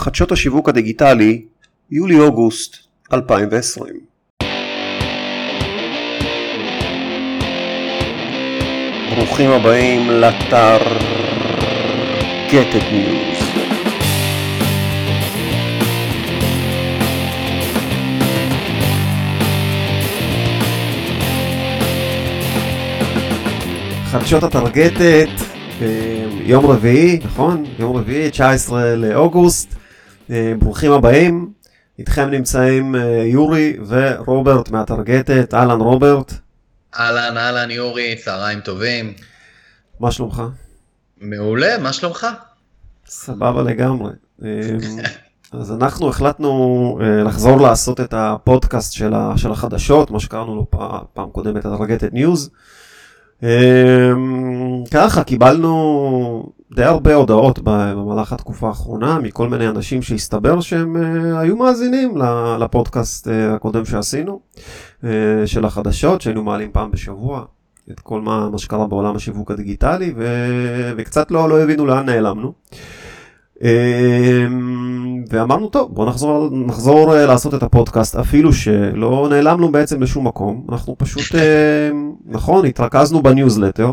חדשות השיווק הדיגיטלי, יולי-אוגוסט 2020. ברוכים הבאים It News. חדשות הטרגטת, אה, יום רביעי, נכון? יום רביעי, 19 לאוגוסט. אה, ברוכים הבאים. איתכם נמצאים אה, יורי ורוברט מהטרגטת. אהלן רוברט. אהלן, אהלן יורי, צהריים טובים. מה שלומך? מעולה, מה שלומך? סבבה לגמרי. אז אנחנו החלטנו לחזור לעשות את הפודקאסט של החדשות, מה שקראנו לו פעם קודמת, ה Targeted News. אמ, ככה קיבלנו די הרבה הודעות במהלך התקופה האחרונה מכל מיני אנשים שהסתבר שהם אה, היו מאזינים לפודקאסט אה, הקודם שעשינו אה, של החדשות שהיינו מעלים פעם בשבוע את כל מה, מה שקרה בעולם השיווק הדיגיטלי ו... וקצת לא, לא הבינו לאן נעלמנו. אמ, ואמרנו טוב בוא נחזור נחזור לעשות את הפודקאסט אפילו שלא נעלמנו בעצם לשום מקום אנחנו פשוט נכון התרכזנו בניוזלטר.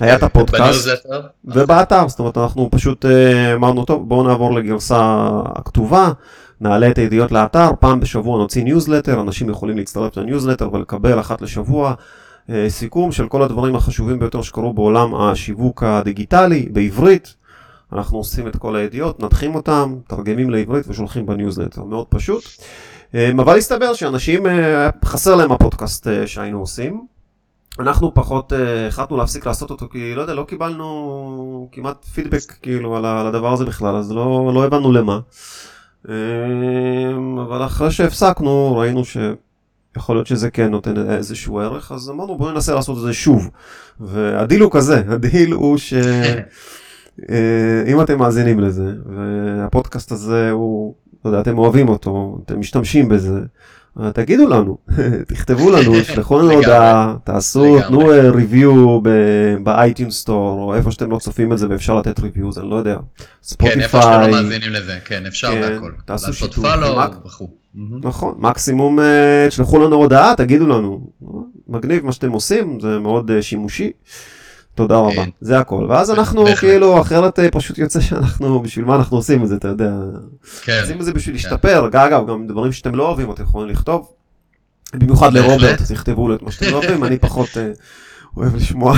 היה את הפודקאסט ובאתר זאת אומרת אנחנו פשוט אה, אמרנו טוב בואו נעבור לגרסה הכתובה נעלה את הידיעות לאתר פעם בשבוע נוציא ניוזלטר אנשים יכולים להצטרף לניוזלטר ולקבל אחת לשבוע סיכום של כל הדברים החשובים ביותר שקרו בעולם השיווק הדיגיטלי בעברית אנחנו עושים את כל הידיעות, מנתחים אותם, מתרגמים לעברית ושולחים בניוזלטר, מאוד פשוט. אה, אבל הסתבר שאנשים, אה, חסר להם הפודקאסט אה, שהיינו עושים. אנחנו פחות החלטנו להפסיק לעשות אותו כי לא יודע, לא קיבלנו כמעט פידבק כאילו על הדבר הזה בכלל, אז לא, לא הבנו למה. אבל אחרי שהפסקנו ראינו שיכול להיות שזה כן נותן איזשהו ערך, אז אמרנו בואו ננסה לעשות את זה שוב. והדיל הוא כזה, הדיל הוא ש... אה, אם אתם מאזינים לזה, והפודקאסט הזה הוא, לא יודע, אתם אוהבים אותו, אתם משתמשים בזה, תגידו לנו, תכתבו לנו, תשלחו לנו הודעה, תעשו, תנו ריוויו באייטיון סטור, או איפה שאתם לא צופים את זה ואפשר לתת ריוויו, אני לא יודע, ספוטיפיי. כן, איפה שאתם לא מאזינים לזה, כן, אפשר כן, והכל. תעשו שיתוף. נכון, מקסימום אה, תשלחו לנו הודעה, תגידו לנו, מגניב מה שאתם עושים, זה מאוד אה, שימושי. תודה רבה, כן. זה הכל. ואז אנחנו כאילו, אחרת אה, פשוט יוצא שאנחנו, בשביל מה אנחנו עושים את זה, אתה יודע. כן. עושים את זה בשביל כן. להשתפר, אגב, גם דברים שאתם לא אוהבים, אתם יכולים לכתוב. במיוחד לרוברט, תכתבו לו את מה שאתם לא אוהבים, אני פחות אה, אוהב לשמוע.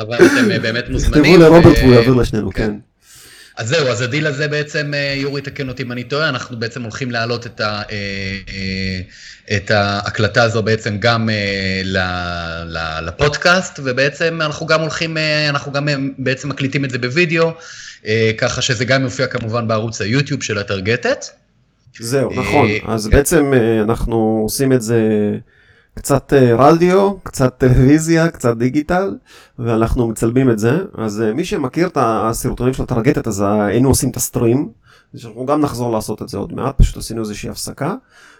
אבל אתם אה, באמת מוזמנים. תכתבו לרוברט והוא יעביר לשנינו, כן. אז זהו, אז הדיל הזה בעצם, אה, יורי תקן אותי אם אני טועה, אנחנו בעצם הולכים להעלות את, ה, אה, אה, את ההקלטה הזו בעצם גם לפודקאסט, ובעצם אנחנו גם הולכים, אנחנו גם בעצם מקליטים את זה בווידאו, ככה שזה גם יופיע כמובן בערוץ היוטיוב של הטרגטת. זהו, נכון, אז בעצם אנחנו עושים את זה... קצת אה, רדיו, קצת טלוויזיה, קצת דיגיטל, ואנחנו מצלמים את זה. אז אה, מי שמכיר את הסרטונים של הטרגטת, אז היינו עושים את הסטרים, שאנחנו גם נחזור לעשות את זה עוד מעט, פשוט עשינו איזושהי הפסקה.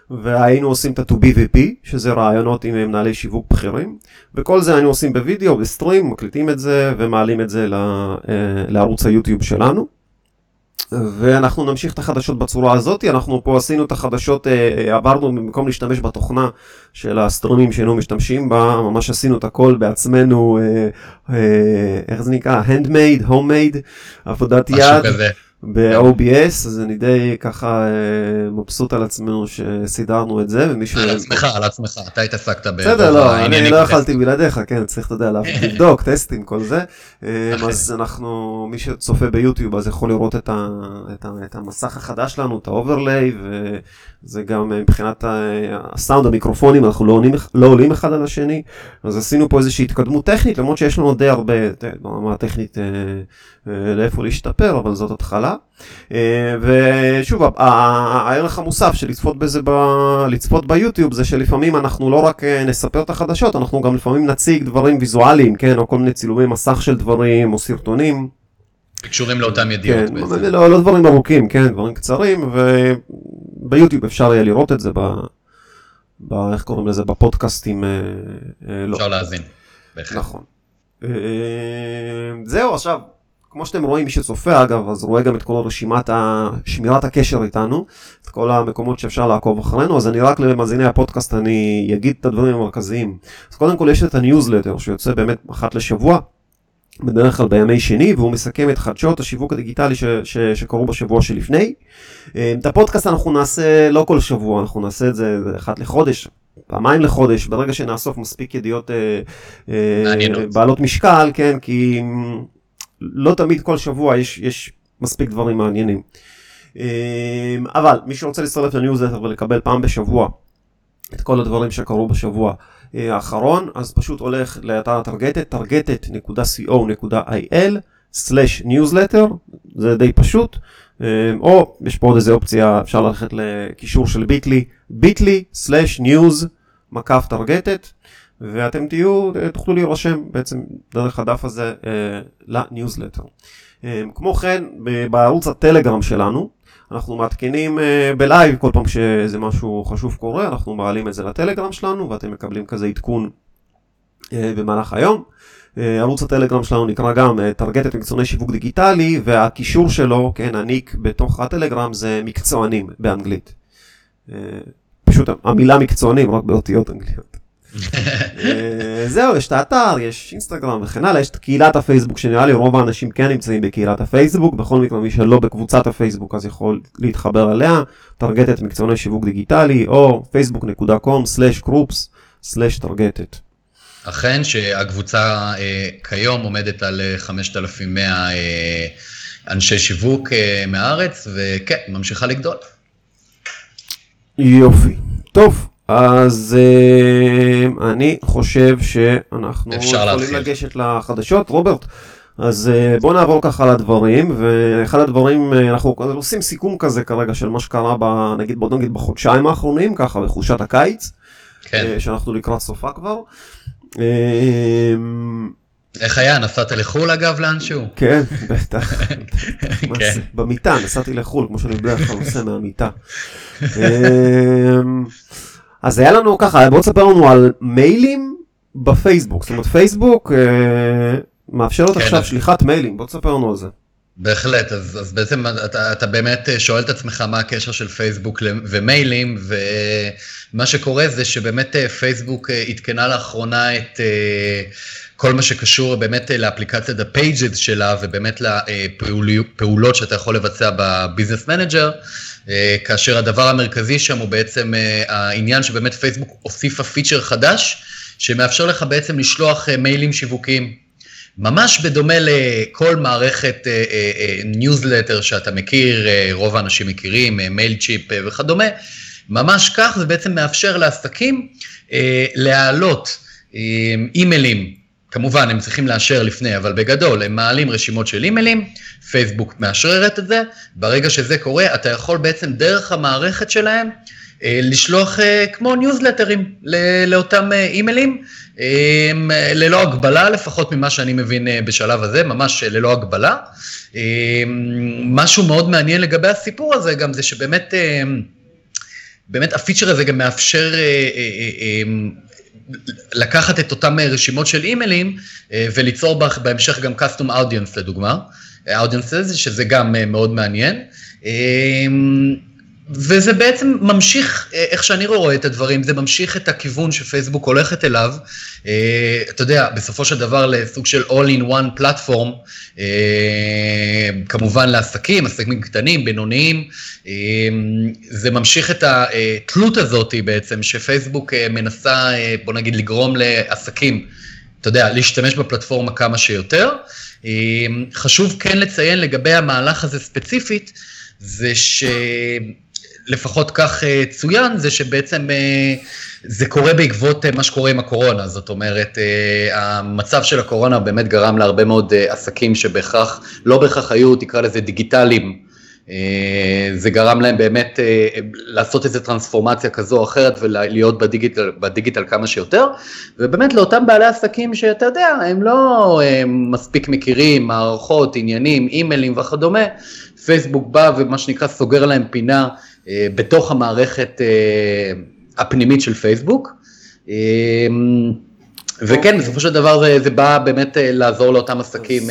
והיינו עושים את ה-2BVP, שזה רעיונות עם מנהלי שיווק בכירים, וכל זה היינו עושים בווידאו, בסטרים, מקליטים את זה ומעלים את זה אה, לערוץ היוטיוב שלנו. ואנחנו נמשיך את החדשות בצורה הזאת, אנחנו פה עשינו את החדשות, אה, אה, עברנו במקום להשתמש בתוכנה של הסטרימים שהיינו משתמשים בה, ממש עשינו את הכל בעצמנו, אה, איך זה נקרא? Handmade, Homemade, עבודת יד. משהו כזה. ב-OBS, אז אני די ככה אה, מבסוט על עצמנו שסידרנו את זה, ומי ש... על עצמך, על עצמך, אתה התעסקת ב... בסדר, לא, אני לא יכלתי בלעדיך, כן, צריך, אתה יודע, לבדוק, טסטים, כל זה. אה, אז אנחנו, מי שצופה ביוטיוב, אז יכול לראות את המסך החדש שלנו, את ה overlay, וזה גם מבחינת הסאונד, המיקרופונים, אנחנו לא, לא עולים אחד על השני, אז עשינו פה איזושהי התקדמות טכנית, למרות שיש לנו די הרבה, ברמה הטכנית, אה, לאיפה להשתפר, אבל זאת התחלה. אה, ושוב, הערך המוסף של לצפות בזה, ב... לצפות ביוטיוב זה שלפעמים אנחנו לא רק אה, נספר את החדשות, אנחנו גם לפעמים נציג דברים ויזואליים, כן, או כל מיני צילומי מסך של דברים, או סרטונים. קשורים לאותם ידיעות כן, בעצם. לא, לא דברים ארוכים, כן, דברים קצרים, וביוטיוב אפשר יהיה לראות את זה ב... ב... איך קוראים לזה? בפודקאסטים. אה, לא. אפשר להאזין. נכון. זהו, עכשיו. כמו שאתם רואים, מי שצופה אגב, אז רואה גם את כל רשימת שמירת הקשר איתנו, את כל המקומות שאפשר לעקוב אחרינו, אז אני רק למאזיני הפודקאסט, אני אגיד את הדברים המרכזיים. אז קודם כל יש את הניוזלטר שיוצא באמת אחת לשבוע. בדרך כלל בימי שני, והוא מסכם את חדשות השיווק הדיגיטלי ש, ש, שקרו בשבוע שלפני. אה, את הפודקאסט אנחנו נעשה לא כל שבוע, אנחנו נעשה את זה אחת לחודש, פעמיים לחודש, ברגע שנאסוף מספיק ידיעות אה, אה, בעלות משקל, כן, כי לא תמיד כל שבוע יש, יש מספיק דברים מעניינים. אבל מי שרוצה להצטרף לניוזלטר ולקבל פעם בשבוע את כל הדברים שקרו בשבוע אה, האחרון, אז פשוט הולך לאתר Targeted, targeted.co.il/newsletter, זה די פשוט, אה, או יש פה עוד איזה אופציה, אפשר ללכת לקישור של Bitly, Bitly/news, מקף Targeted, ואתם תהיו, אה, תוכלו להירשם בעצם דרך הדף הזה לניוזלטר. כמו כן, בערוץ הטלגרם שלנו, אנחנו מעדכנים אה, ב live כל פעם שאיזה משהו חשוב קורה, אנחנו מעלים את זה לטלגרם שלנו ואתם מקבלים כזה עדכון אה, במהלך היום. אה, ערוץ הטלגרם שלנו נקרא גם Targeted מקצועני שיווק דיגיטלי והקישור שלו, כן, ה nick בתוך הטלגרם זה מקצוענים באנגלית. פשוט המילה מקצוענים רק באותיות אנגליות. אה, זהו, יש את האתר, יש אינסטגרם וכן הלאה, יש את קהילת הפייסבוק שנראה לי רוב האנשים כן נמצאים בקהילת הפייסבוק, בכל מקרה מי שלא בקבוצת הפייסבוק אז יכול להתחבר אליה, טרגטת מקצועני שיווק דיגיטלי או facebook.com/groups/טרגטת. אכן שהקבוצה אה, כיום עומדת על 5,100 אה, אה, אנשי שיווק אה, מהארץ וכן, ממשיכה לגדול. יופי. טוב, אז uh, אני חושב שאנחנו יכולים להתחיל. לגשת לחדשות. רוברט, אז uh, בוא נעבור ככה לדברים, ואחד הדברים, uh, אנחנו עושים סיכום כזה כרגע של מה שקרה, ב, נגיד, בוא נגיד בחודשיים האחרונים, ככה בחושת הקיץ, כן. uh, שאנחנו לקראת סופה כבר. Uh, איך היה? נסעת לחו"ל אגב לאנשהו? כן, בטח. כן. במיטה, נסעתי לחו"ל, כמו שאני בדרך כלל עושה מהמיטה. אז היה לנו ככה, בוא תספר לנו על מיילים בפייסבוק. זאת אומרת, פייסבוק אה, מאפשרת כן. עכשיו שליחת מיילים, בוא תספר לנו על זה. בהחלט, אז, אז בעצם אתה, אתה באמת שואל את עצמך מה הקשר של פייסבוק ומיילים, ומה שקורה זה שבאמת אה, פייסבוק אה, עדכנה לאחרונה את אה, כל מה שקשור באמת לאפליקציית ה-Pages שלה, ובאמת לפעולות שאתה יכול לבצע ב Business Manager. אה, כאשר הדבר המרכזי שם הוא בעצם אה, העניין שבאמת פייסבוק הוסיפה פיצ'ר חדש, שמאפשר לך בעצם לשלוח אה, מיילים שיווקיים. ממש בדומה לכל מערכת ניוזלטר שאתה מכיר, רוב האנשים מכירים, Mailchimp וכדומה, ממש כך זה בעצם מאפשר לעסקים להעלות אימיילים כמובן, הם צריכים לאשר לפני, אבל בגדול, הם מעלים רשימות של אימיילים, פייסבוק מאשררת את זה, ברגע שזה קורה, אתה יכול בעצם דרך המערכת שלהם, אה, לשלוח אה, כמו ניוזלטרים לאותם אה, אימיילים, ללא הגבלה, לפחות ממה שאני מבין בשלב הזה, ממש ללא הגבלה. משהו מאוד מעניין לגבי הסיפור הזה גם זה שבאמת, באמת הפיצ'ר הזה גם מאפשר לקחת את אותם רשימות של אימיילים אה, וליצור בהמשך גם custom audience לדוגמה, audiences, שזה גם אה, מאוד מעניין. אה, וזה בעצם ממשיך, איך שאני רואה את הדברים, זה ממשיך את הכיוון שפייסבוק הולכת אליו. אתה יודע, בסופו של דבר לסוג של all in one פלטפורם, כמובן לעסקים, עסקים קטנים, בינוניים, זה ממשיך את התלות הזאת בעצם, שפייסבוק מנסה, בוא נגיד, לגרום לעסקים, אתה יודע, להשתמש בפלטפורמה כמה שיותר. חשוב כן לציין לגבי המהלך הזה ספציפית, זה ש... לפחות כך אה, צוין, זה שבעצם אה, זה קורה בעקבות אה, מה שקורה עם הקורונה. זאת אומרת, המצב של הקורונה באמת גרם להרבה מאוד עסקים שבהכרח, לא בהכרח היו, תקרא לזה דיגיטליים. זה גרם להם באמת לעשות איזו טרנספורמציה כזו או אחרת ולהיות בדיגיטל, בדיגיטל כמה שיותר, ובאמת לאותם בעלי עסקים שאתה יודע, הם לא מספיק מכירים, מערכות, עניינים, אימיילים וכדומה, פייסבוק בא ומה שנקרא סוגר להם פינה בתוך המערכת אה, הפנימית של פייסבוק. אה, וכן, okay. בסופו של דבר זה, זה בא באמת לעזור לאותם עסקים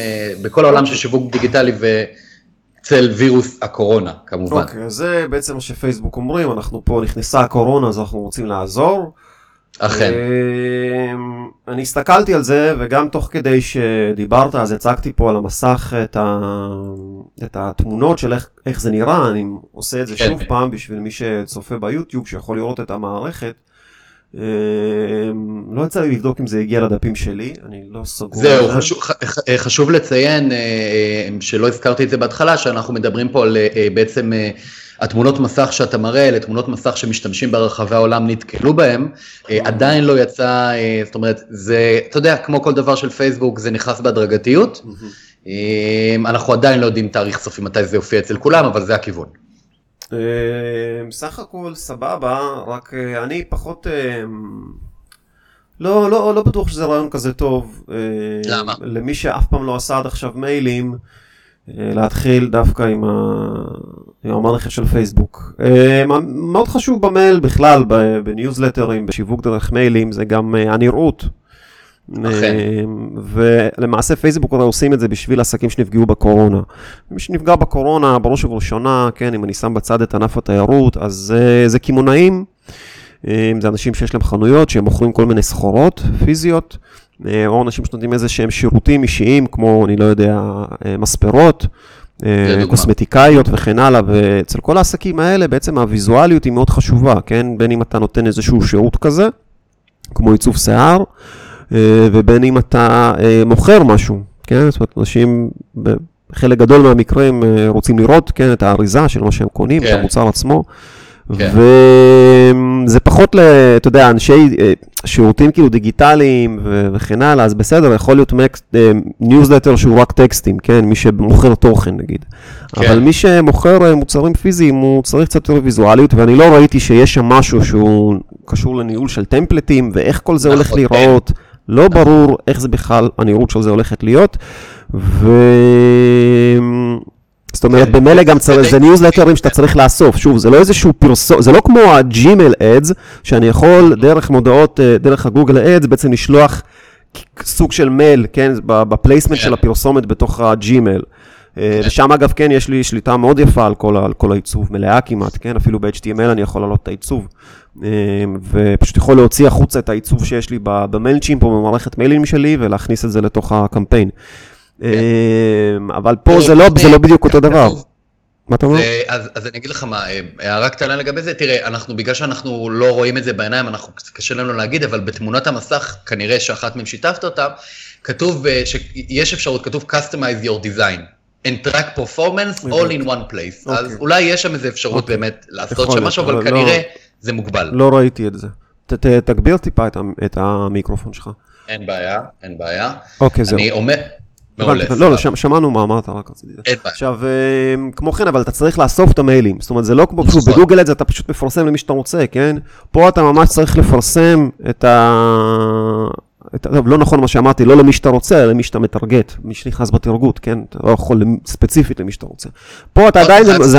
בכל העולם של שיווק דיגיטלי ואצל וירוס הקורונה, כמובן. אוקיי, okay, זה בעצם מה שפייסבוק אומרים, אנחנו פה נכנסה הקורונה, אז אנחנו רוצים לעזור. אכן. אמ, אני הסתכלתי על זה, וגם תוך כדי שדיברת, אז הצגתי פה על המסך את, ה... את התמונות של איך, איך זה נראה, אני עושה את זה כן. שוב פעם בשביל מי שצופה ביוטיוב, שיכול לראות את המערכת. אמ, לא יצא לי לבדוק אם זה הגיע לדפים שלי, אני לא סגור. זהו, חשוב, חשוב לציין אה, אה, שלא הזכרתי את זה בהתחלה, שאנחנו מדברים פה על אה, בעצם התמונות מסך שאתה מראה, אלה תמונות מסך שמשתמשים ברחבי העולם נתקלו בהם, עדיין לא יצא, זאת אומרת, זה, אתה יודע, כמו כל דבר של פייסבוק, זה נכנס בהדרגתיות. אנחנו עדיין לא יודעים תאריך סופי מתי זה יופיע אצל כולם, אבל זה הכיוון. אה, סך הכל סבבה, רק אה, אני פחות... אה, לא, לא, לא בטוח שזה רעיון כזה טוב. למה? למי שאף פעם לא עשה עד עכשיו מיילים, להתחיל דווקא עם, ה... עם המערכת של פייסבוק. מאוד חשוב במייל בכלל, בניוזלטרים, בשיווק דרך מיילים, זה גם הנראות. אמ, ולמעשה פייסבוק עושים את זה בשביל עסקים שנפגעו בקורונה. מי שנפגע בקורונה, בראש ובראשונה, כן, אם אני שם בצד את ענף התיירות, אז זה, קמעונאים, זה אנשים שיש להם חנויות, שהם מוכרים כל מיני סחורות פיזיות, אה, או אנשים שנותנים איזה שהם שירותים אישיים, כמו, אני לא יודע, אה, מספרות. אה, קוסמטיקאיות וכן הלאה, ואצל כל העסקים האלה בעצם הוויזואליות היא מאוד חשובה, כן? בין אם אתה נותן איזשהו שירות כזה, כמו עיצוב שיער, אה, ובין אם אתה אה, מוכר משהו, כן? זאת אומרת, אנשים בחלק גדול מהמקרים אה, רוצים לראות, כן, את האריזה של מה שהם קונים, כן. את המוצר עצמו. כן. וזה פחות, ל, אתה יודע, אנשי שירותים כאילו דיגיטליים ו- וכן הלאה, אז בסדר, יכול להיות ניוזלטר שהוא רק טקסטים, כן? מי שמוכר תוכן נגיד. כן. אבל מי שמוכר מוצרים פיזיים, הוא צריך קצת יותר ויזואליות, ואני לא ראיתי שיש שם משהו שהוא קשור לניהול של template ים, ואיך כל זה הולך נכון, להיראות. כן. לא ברור איך זה בכלל, הנראות של זה הולכת להיות, ו... זאת אומרת, כן. במילא גם צריך, זה ניוזלטרים שאתה צריך לאסוף. שוב, זה לא איזשהו פרסום, זה לא כמו ה Gmail Ads, שאני יכול דרך מודעות, אה, דרך ה Google Ads, בעצם לשלוח סוג של מייל, כן, ב placement של כן. הפרסומת בתוך ה Gmail. אה, כן. ושם אגב, כן, יש לי שליטה מאוד יפה על כל, על כל העיצוב, מלאה כמעט, כן, אפילו ב-HTML אני יכול להעלות את העיצוב. אה, ופשוט יכול להוציא החוצה את העיצוב שיש לי במיילצ'ימפ או במערכת מיילים שלי ולהכניס את זה לתוך הקמפיין. כן. אה, אבל פה זה לא, זה לא בדיוק אותו דבר. מה אתה אומר? אז, אז אני אגיד לך מה, הערה קטנה לגבי זה, תראה, אנחנו, בגלל שאנחנו לא רואים את זה בעיניים, אנחנו, קשה לנו להגיד, אבל בתמונת המסך, כנראה שאחת מהם שיתפת אותם, כתוב שיש אפשרות, כתוב Customize your design. and track performance all in one place. Okay. אז אוקיי. אולי יש שם איזו אפשרות okay. אוקיי. באמת לעשות שם משהו, אבל, אבל כנראה לא, זה מוגבל. לא ראיתי את זה. ת, ת, תגביר טיפה את, את המיקרופון שלך. אין בעיה, אין בעיה. אוקיי, זהו. אני אומר... מעולה. לא, לא, שמענו מה אמרת, רק רציתי. בעיה. עכשיו, אמ, כמו כן, אבל אתה צריך לאסוף את המיילים. זאת אומרת, זה לא כמו פשוט נכון. בגוגל את זה, אתה פשוט מפרסם למי שאתה רוצה, כן? פה אתה ממש צריך לפרסם את ה... טוב, לא נכון מה שאמרתי, לא למי שאתה רוצה, אלא למי שאתה מטרגט, מי שנכנס בתרגות, כן? אתה לא יכול ספציפית למי שאתה רוצה. פה אתה עדיין, זה...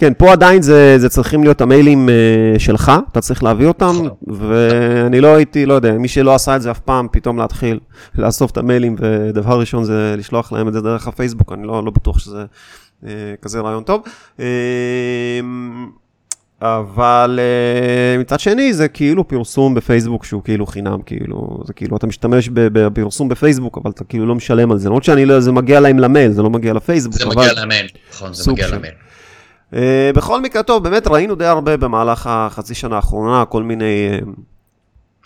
כן, פה עדיין זה, זה צריכים להיות המיילים uh, שלך, אתה צריך להביא אותם, נכון. ואני לא הייתי, לא יודע, מי שלא עשה את זה אף פעם, פתאום להתחיל לאסוף את המיילים, ודבר ראשון זה לשלוח להם את זה דרך הפייסבוק, אני לא, לא בטוח שזה uh, כזה רעיון טוב. Uh, אבל uh, מצד שני זה כאילו פרסום בפייסבוק שהוא כאילו חינם, כאילו, זה כאילו אתה משתמש בפרסום בפייסבוק, אבל אתה כאילו לא משלם על זה, למרות שאני לא, זה מגיע להם למייל, זה לא מגיע לפייסבוק. זה מגיע למייל, נכון, זה מגיע למייל. Uh, בכל מקרה, טוב, באמת ראינו די הרבה במהלך החצי שנה האחרונה, כל מיני... Uh,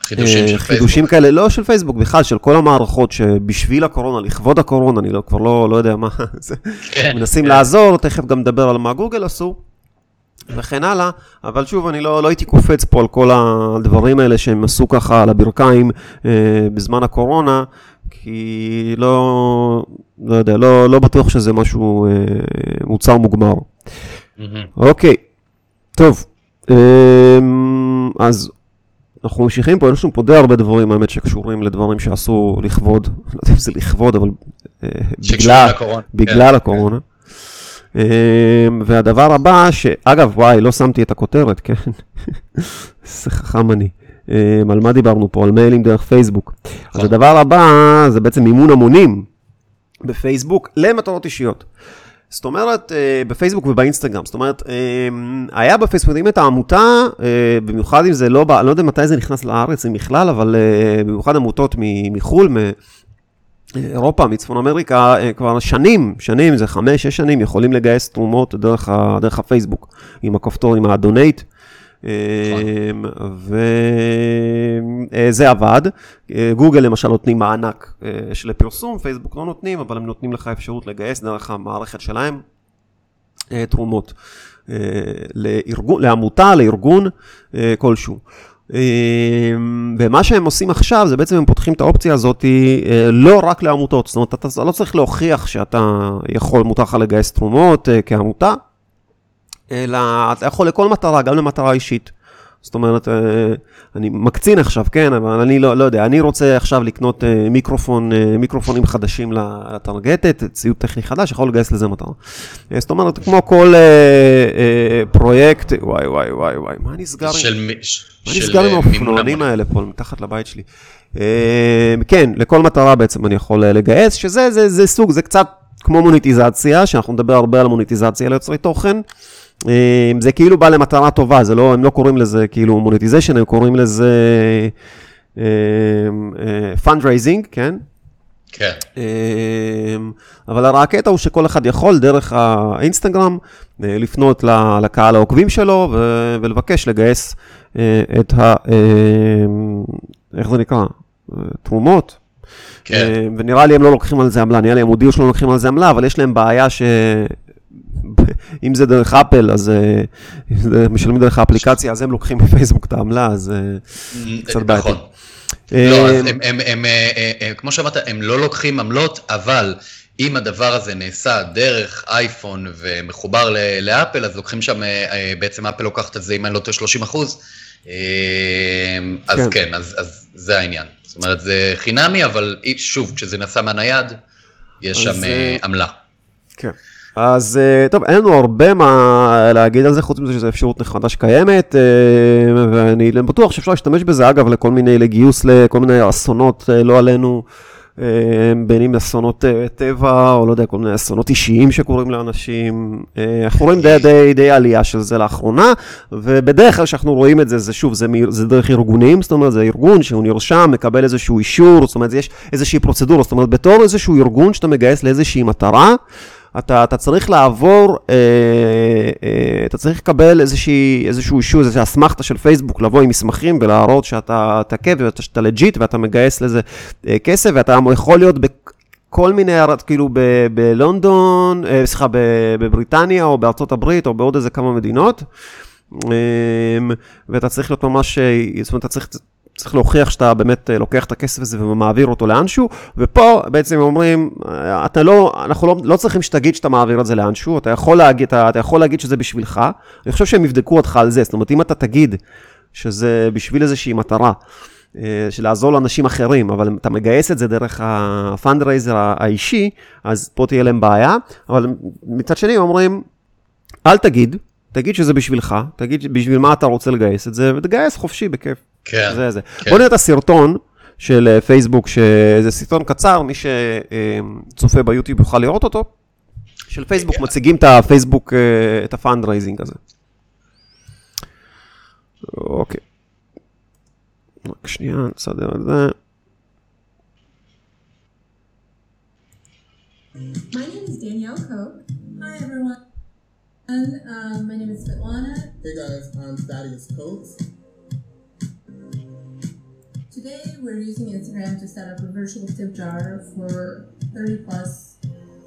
חידושים של חידושים. כאלה, לא של פייסבוק, בכלל של כל המערכות שבשביל הקורונה, לכבוד הקורונה, אני לא, כבר לא, לא יודע מה, זה, כן, מנסים כן. לעזור, תכף גם נדבר על מה גוגל עשו. וכן הלאה, אבל שוב, אני לא, לא הייתי קופץ פה על כל הדברים האלה שהם עשו ככה על הברכיים אה, בזמן הקורונה, כי לא, לא יודע, לא, לא בטוח שזה משהו, אה, מוצר מוגמר. אוקיי, טוב, אה, אז אנחנו ממשיכים פה, יש לנו פה די הרבה דברים, האמת, שקשורים לדברים שעשו לכבוד, לא יודע אם זה לכבוד, אבל אה, בגלל, בגלל כן. הקורונה. אמ, והדבר הבא, שאגב, וואי, לא שמתי את הכותרת, כן? איזה חכם אני. על מה דיברנו פה? על מיילים דרך פייסבוק. אז הדבר הבא זה בעצם מימון המונים בפייסבוק למטרות אישיות. זאת אומרת, בפייסבוק ובאינסטגרם, זאת אומרת, היה בפייסבוק, אם את העמותה, במיוחד אם זה לא, אני לא יודע מתי זה נכנס לארץ, אם בכלל, אבל במיוחד עמותות מחו"ל, אירופה, מצפון אמריקה, כבר שנים, שנים, זה חמש, שש שנים, יכולים לגייס תרומות דרך, דרך הפייסבוק, עם הכפתור, עם הדונייט. וזה עבד. גוגל למשל נותנים מענק של פרסום, פייסבוק לא נותנים, אבל הם נותנים לך אפשרות לגייס דרך המערכת שלהם תרומות לארגון, לעמותה, לארגון כלשהו. ומה שהם עושים עכשיו זה בעצם הם פותחים את האופציה הזאת לא רק לעמותות, זאת אומרת אתה לא צריך להוכיח שאתה יכול, מותר לך לגייס תרומות כעמותה, אלא אתה יכול לכל מטרה, גם למטרה אישית. זאת אומרת, אני מקצין עכשיו, כן, אבל אני לא, לא יודע, אני רוצה עכשיו לקנות מיקרופון, מיקרופונים חדשים לטרגטת, ציוד טכני חדש, יכול לגייס לזה מטרה. זאת אומרת, כמו כל פרויקט, וואי וואי וואי וואי, מה נסגר עם, מה נסגר עם האופנוענים האלה פה, מתחת לבית שלי? כן, לכל מטרה בעצם אני יכול לגייס, שזה זה, זה סוג, זה קצת כמו מוניטיזציה, שאנחנו נדבר הרבה על מוניטיזציה ליוצרי תוכן. זה כאילו בא למטרה טובה, זה לא, הם לא קוראים לזה כאילו monetization, הם קוראים לזה fundraising, כן? כן. אבל הקטע הוא שכל אחד יכול דרך האינסטגרם לפנות לקהל העוקבים שלו ולבקש לגייס את ה... איך זה נקרא? תרומות. כן. ונראה לי הם לא לוקחים על זה עמלה, נראה לי הם הודיעו שלא לוקחים על זה עמלה, אבל יש להם בעיה ש... אם זה דרך אפל, אז משלמים דרך האפליקציה, אז הם לוקחים מפייסבוק את העמלה, אז קצת בעייתי. נכון. לא, אז הם, כמו שאמרת, הם לא לוקחים עמלות, אבל אם הדבר הזה נעשה דרך אייפון ומחובר לאפל, אז לוקחים שם, בעצם אפל לוקחת את זה, אם אני לא טועה, 30 אחוז. אז כן, כן אז, אז זה העניין. זאת אומרת, זה חינמי, אבל שוב, כשזה נעשה מהנייד, יש שם עמלה. כן. אז טוב, אין לנו הרבה מה להגיד על זה, חוץ מזה שזו אפשרות נחמדה שקיימת, ואני בטוח שאפשר להשתמש בזה, אגב, לכל מיני, לגיוס לכל מיני אסונות, לא עלינו, בין אם אסונות טבע, או לא יודע, כל מיני אסונות אישיים שקורים לאנשים. אנחנו רואים די, די, די עלייה של זה לאחרונה, ובדרך כלל כשאנחנו רואים את זה, זה שוב, זה, זה דרך ארגונים, זאת אומרת, זה ארגון שהוא נרשם, מקבל איזשהו אישור, זאת אומרת, יש איזושהי פרוצדורה, זאת אומרת, בתור איזשהו ארגון שאתה מגייס לאיזושהי מטרה, אתה, אתה צריך לעבור, אה, אה, אתה צריך לקבל איזושהי, איזשהו אישור, איזושהי אסמכתה של פייסבוק, לבוא עם מסמכים ולהראות שאתה תקף ואתה legit ואתה מגייס לזה אה, כסף, ואתה יכול להיות בכל מיני, כאילו ב- בלונדון, אה, סליחה, בבריטניה או בארצות הברית או בעוד איזה כמה מדינות. אה, ואתה צריך להיות ממש, זאת אומרת, אתה צריך... צריך להוכיח שאתה באמת לוקח את הכסף הזה ומעביר אותו לאנשהו, ופה בעצם אומרים, אתה לא, אנחנו לא, לא צריכים שתגיד שאתה מעביר את זה לאנשהו, אתה יכול, להגיד, אתה, אתה יכול להגיד שזה בשבילך, אני חושב שהם יבדקו אותך על זה, זאת אומרת, אם אתה תגיד שזה בשביל איזושהי מטרה, של לעזור לאנשים אחרים, אבל אתה מגייס את זה דרך הפאנדרייזר האישי, אז פה תהיה להם בעיה, אבל מצד שני אומרים, אל תגיד, תגיד שזה בשבילך, תגיד בשביל מה אתה רוצה לגייס את זה, ותגייס חופשי, בכיף. כן. זה זה. כן. בוא נראה את הסרטון של פייסבוק, שזה סרטון קצר, מי שצופה ביוטיוב יוכל לראות אותו, של פייסבוק, מציגים את הפייסבוק, את ה fundraising הזה. אוקיי. רק שנייה, נסדר את זה. My name is Danielle Koch. Hi everyone. And, um, my name is Svetlana. Hey guys, I'm Thaddeus Coates. Today we're using Instagram to set up a virtual tip jar for 30 plus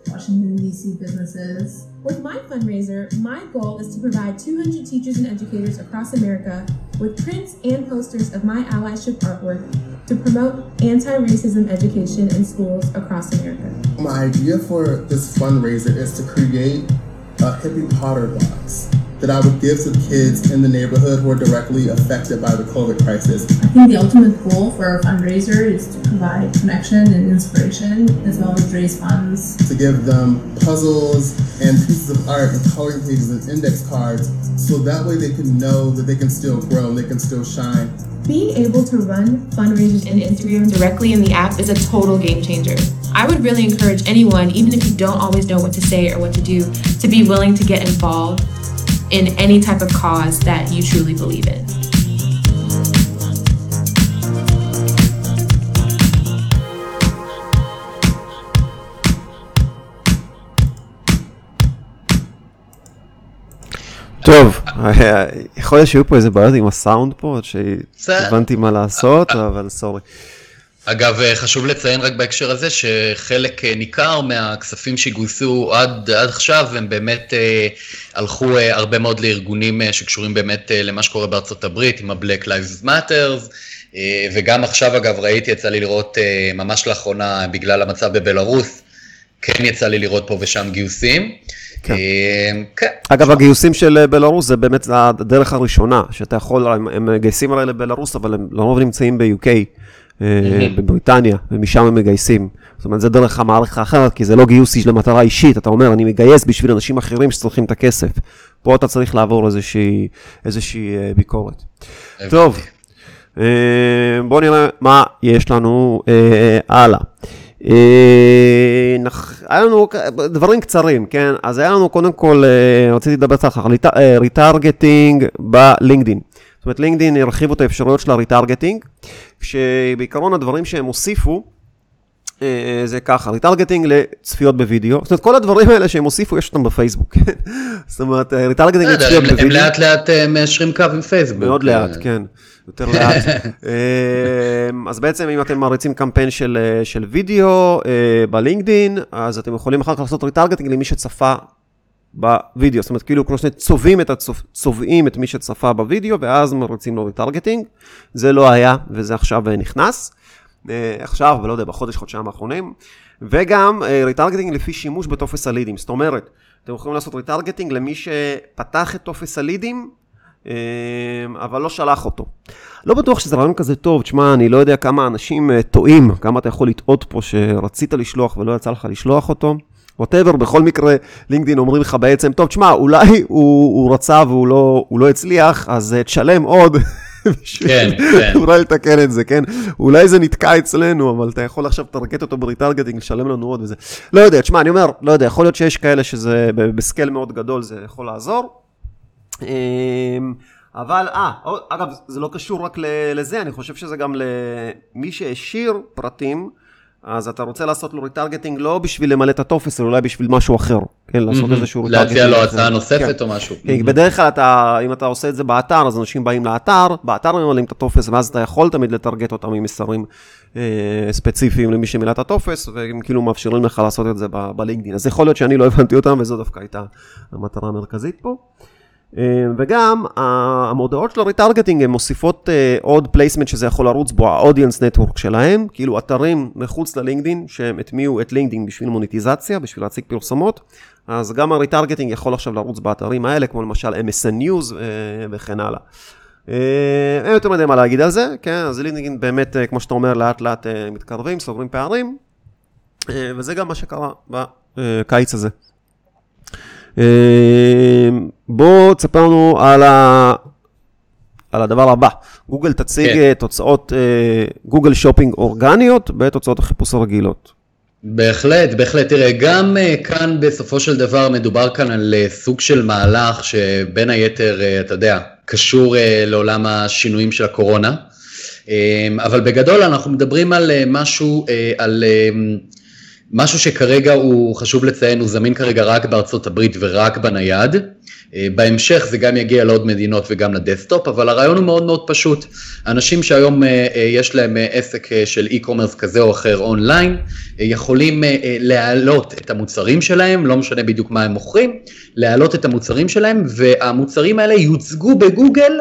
Washington DC businesses. With my fundraiser, my goal is to provide 200 teachers and educators across America with prints and posters of my allyship artwork to promote anti-racism education in schools across America. My idea for this fundraiser is to create a hippie Potter box that I would give to the kids in the neighborhood who are directly affected by the COVID crisis. I think the ultimate goal for a fundraiser is to provide connection and inspiration, as well as raise funds. To give them puzzles and pieces of art and coloring pages and index cards, so that way they can know that they can still grow and they can still shine Being able to run fundraisers in Instagram directly in the app is a total game changer. I would really encourage anyone, even if you don't always know what to say or what to do, to be willing to get involved in any type of cause that you truly believe in. טוב, יכול להיות שיהיו פה איזה בעיות עם הסאונד פה, שהבנתי מה לעשות, אבל סורי. אגב, חשוב לציין רק בהקשר הזה, שחלק ניכר מהכספים שגויסו עד, עד עכשיו, הם באמת אה, הלכו אה, הרבה מאוד לארגונים אה, שקשורים באמת אה, למה שקורה בארצות הברית, עם ה-Black Lives Matters, אה, וגם עכשיו, אגב, ראיתי, יצא לי לראות אה, ממש לאחרונה, בגלל המצב בבלארוס, כן יצא לי לראות פה ושם גיוסים. כן. אה, כן. אגב, הגיוסים של אה, בלארוס זה באמת הדרך הראשונה, שאתה יכול, הם, מגייסים הרי לבלארוס, אבל הם לרוב נמצאים ב-UK. אה, בבריטניה, ומשם הם מגייסים. זאת אומרת, זה דרך המערכת האחרת, כי זה לא גיוס למטרה אישית, אתה אומר, אני מגייס בשביל אנשים אחרים שצריכים את הכסף. פה אתה צריך לעבור איזושהי, איזושהי אה, ביקורת. טוב, אה, בואו נראה מה יש לנו הלאה. היה לנו דברים קצרים, כן? אז היה לנו קודם כל, רציתי לדבר קצת על retargeting בלינקדין. אומרת, לינקדין הרחיבו את האפשרויות של ה retargeting, שבעיקרון הדברים שהם הוסיפו, אה, זה ככה, retargeting לצפיות בווידאו, זאת אומרת כל הדברים האלה שהם הוסיפו יש אותם בפייסבוק? זאת אומרת retargeting לצפיות בווידאו. הם לאט לאט אה, מיישרים קו עם פייסבוק. מאוד לאט, כן, יותר לאט. אה, אז בעצם אם אתם מריצים קמפיין של וידאו בלינקדין, אז אתם יכולים אחר כך לעשות retargeting למי שצפה בווידאו, זאת אומרת כאילו כמו שצובעים את, הצופ... צובעים את מי שצפה בווידאו ואז מריצים לו retargeting, זה לא היה וזה עכשיו נכנס, אה, עכשיו ולא יודע בחודש חודשיים האחרונים, וגם אה, retargeting לפי שימוש בטופס הלידים, זאת אומרת אתם יכולים לעשות retargeting למי שפתח את טופס הלידים אה, אבל לא שלח אותו. לא בטוח שזה רעיון כזה טוב, תשמע, אני לא יודע כמה אנשים טועים, כמה אתה יכול לטעות פה שרצית לשלוח ולא יצא לך לשלוח אותו. whatever, בכל מקרה, לינקדאין אומרים לך בעצם, טוב, תשמע, אולי הוא, הוא רצה והוא לא, לא הצליח, אז אה, תשלם עוד. כן, כן. אולי לתקן את זה, כן? אולי זה נתקע אצלנו, אבל אתה יכול עכשיו לטרגט אותו ב retargeting, לשלם לנו עוד וזה. לא יודע, תשמע, אני אומר, לא יודע, יכול להיות שיש כאלה שזה ב scale מאוד גדול, זה יכול לעזור. אמ, אבל, אה, אגב, זה לא קשור רק לזה, אני חושב שזה גם למי שהשאיר פרטים. אז אתה רוצה לעשות לו retargeting לא בשביל למלא את הטופס, אלא אולי בשביל משהו אחר. כן, לעשות איזשהו retargeting. להציע לו הצעה נוספת או משהו. כן, בדרך כלל אתה, אם אתה עושה את זה באתר, אז אנשים באים לאתר, באתר ממלאים את הטופס, ואז אתה יכול תמיד לטרגט אותם עם מסרים אה, ספציפיים למי שמילא את הטופס, והם כאילו מאפשרים לך לעשות את זה בלינקדאין. אז יכול להיות שאני לא הבנתי אותם, וזו דווקא הייתה המטרה המרכזית פה. אה, וגם המודעות של ה retargeting הן מוסיפות אה, עוד placement שזה יכול לרוץ בו, ה Audience Network שלהם, כאילו אתרים מחוץ ללינקדין שהם הטמיעו את לינקדין בשביל מוניטיזציה, בשביל להציג פרסומות, אז גם ה retargeting יכול עכשיו לרוץ באתרים האלה, כמו למשל MSN News אה, וכן הלאה. אין יותר מדי מה להגיד על זה, כן, אז לינקדין באמת, כמו שאתה אומר, לאט לאט מתקרבים, סוגרים פערים, וזה גם מה שקרה בקיץ הזה. אמ, בוא תספר לנו על, ה... על הדבר הבא. גוגל תציג כן. תוצאות אה, גוגל שופינג אורגניות בתוצאות החיפוש הרגילות. בהחלט, בהחלט. תראה, גם uh, כאן בסופו של דבר מדובר כאן על סוג של מהלך שבין היתר, אתה יודע, קשור לעולם השינויים של הקורונה. אה, אבל בגדול אנחנו מדברים על משהו, על אה, משהו שכרגע הוא, חשוב לציין, הוא זמין כרגע רק בארצות הברית ורק בנייד. אה, בהמשך זה גם יגיע לעוד מדינות וגם לדסטופ, אבל הרעיון הוא מאוד מאוד פשוט. אנשים שהיום אה, אה, יש להם עסק של e-commerce כזה או אחר אונליין, יכולים להעלות את המוצרים שלהם, לא משנה בדיוק מה הם מוכרים, להעלות את המוצרים שלהם, והמוצרים האלה יוצגו בגוגל.